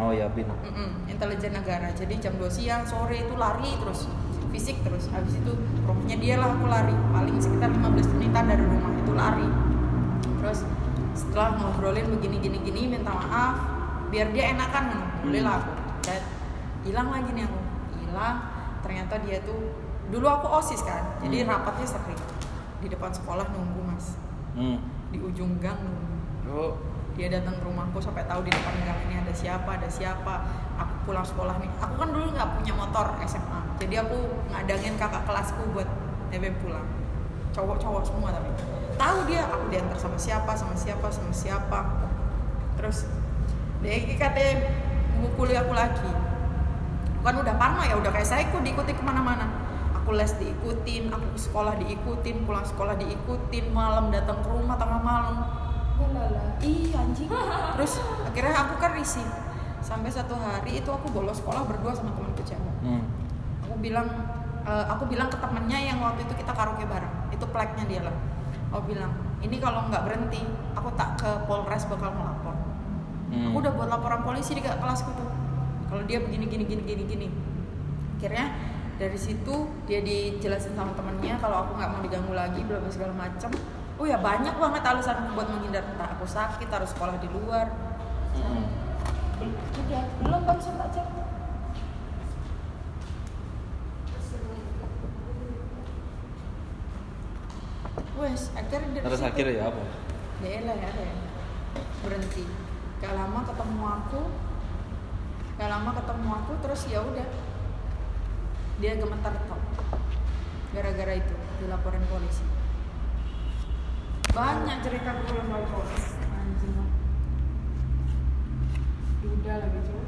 Oh ya, Bin. Mm-mm, intelijen negara. Jadi jam 2 siang, sore itu lari terus, fisik terus. Habis itu rumahnya dia lah aku lari, paling sekitar 15 menitan dari rumah itu lari. Terus setelah ngobrolin begini gini gini minta maaf biar dia enakan boleh lah aku dan hilang lagi nih aku hilang ternyata dia tuh dulu aku osis kan jadi Hmm. rapatnya sering di depan sekolah nunggu mas Hmm. di ujung gang nunggu Oh. dia datang ke rumahku sampai tahu di depan gang ini ada siapa ada siapa aku pulang sekolah nih. Aku kan dulu nggak punya motor SMA jadi aku ngadangin kakak kelasku buat nebeng pulang. Cowok-cowok semua tapi. Tahu dia aku diantar sama siapa sama siapa sama siapa. Terus dia katanya ngukuli aku lagi. Kan udah parno ya udah kayak saya kok diikuti ke mana-mana. Aku les diikutin aku ke sekolah diikutin pulang sekolah diikutin malam datang ke rumah tengah malam. Ulala. Iya anjing. Terus akhirnya aku kan risih. Sampai satu hari itu aku bolos sekolah berdua sama temanku cewek. Hmm. Aku bilang eh, aku bilang ke temennya yang waktu itu kita karaoke bareng. Itu pleknya dia lah. Aku bilang, ini kalau nggak berhenti, aku tak ke Polres bakal melapor. Hmm. Aku udah buat laporan polisi di kelasku tuh. Kalau dia begini gini gini gini gini. Akhirnya dari situ dia dijelasin sama temennya kalau aku nggak mau diganggu lagi bla bla segala macam. Oh ya banyak banget alasan buat menghindar entah aku sakit harus sekolah di luar. Hmm. Udah, belum kan tak cek. Wes akhirnya dari Terus akhirnya ya apa? ya elah ya ada ya. berhenti gak lama ketemu aku gak lama ketemu aku terus ya udah dia gemetar tok gara-gara itu dilaporin polisi banyak cerita gue sama polisi anjing Duda lagi cuy.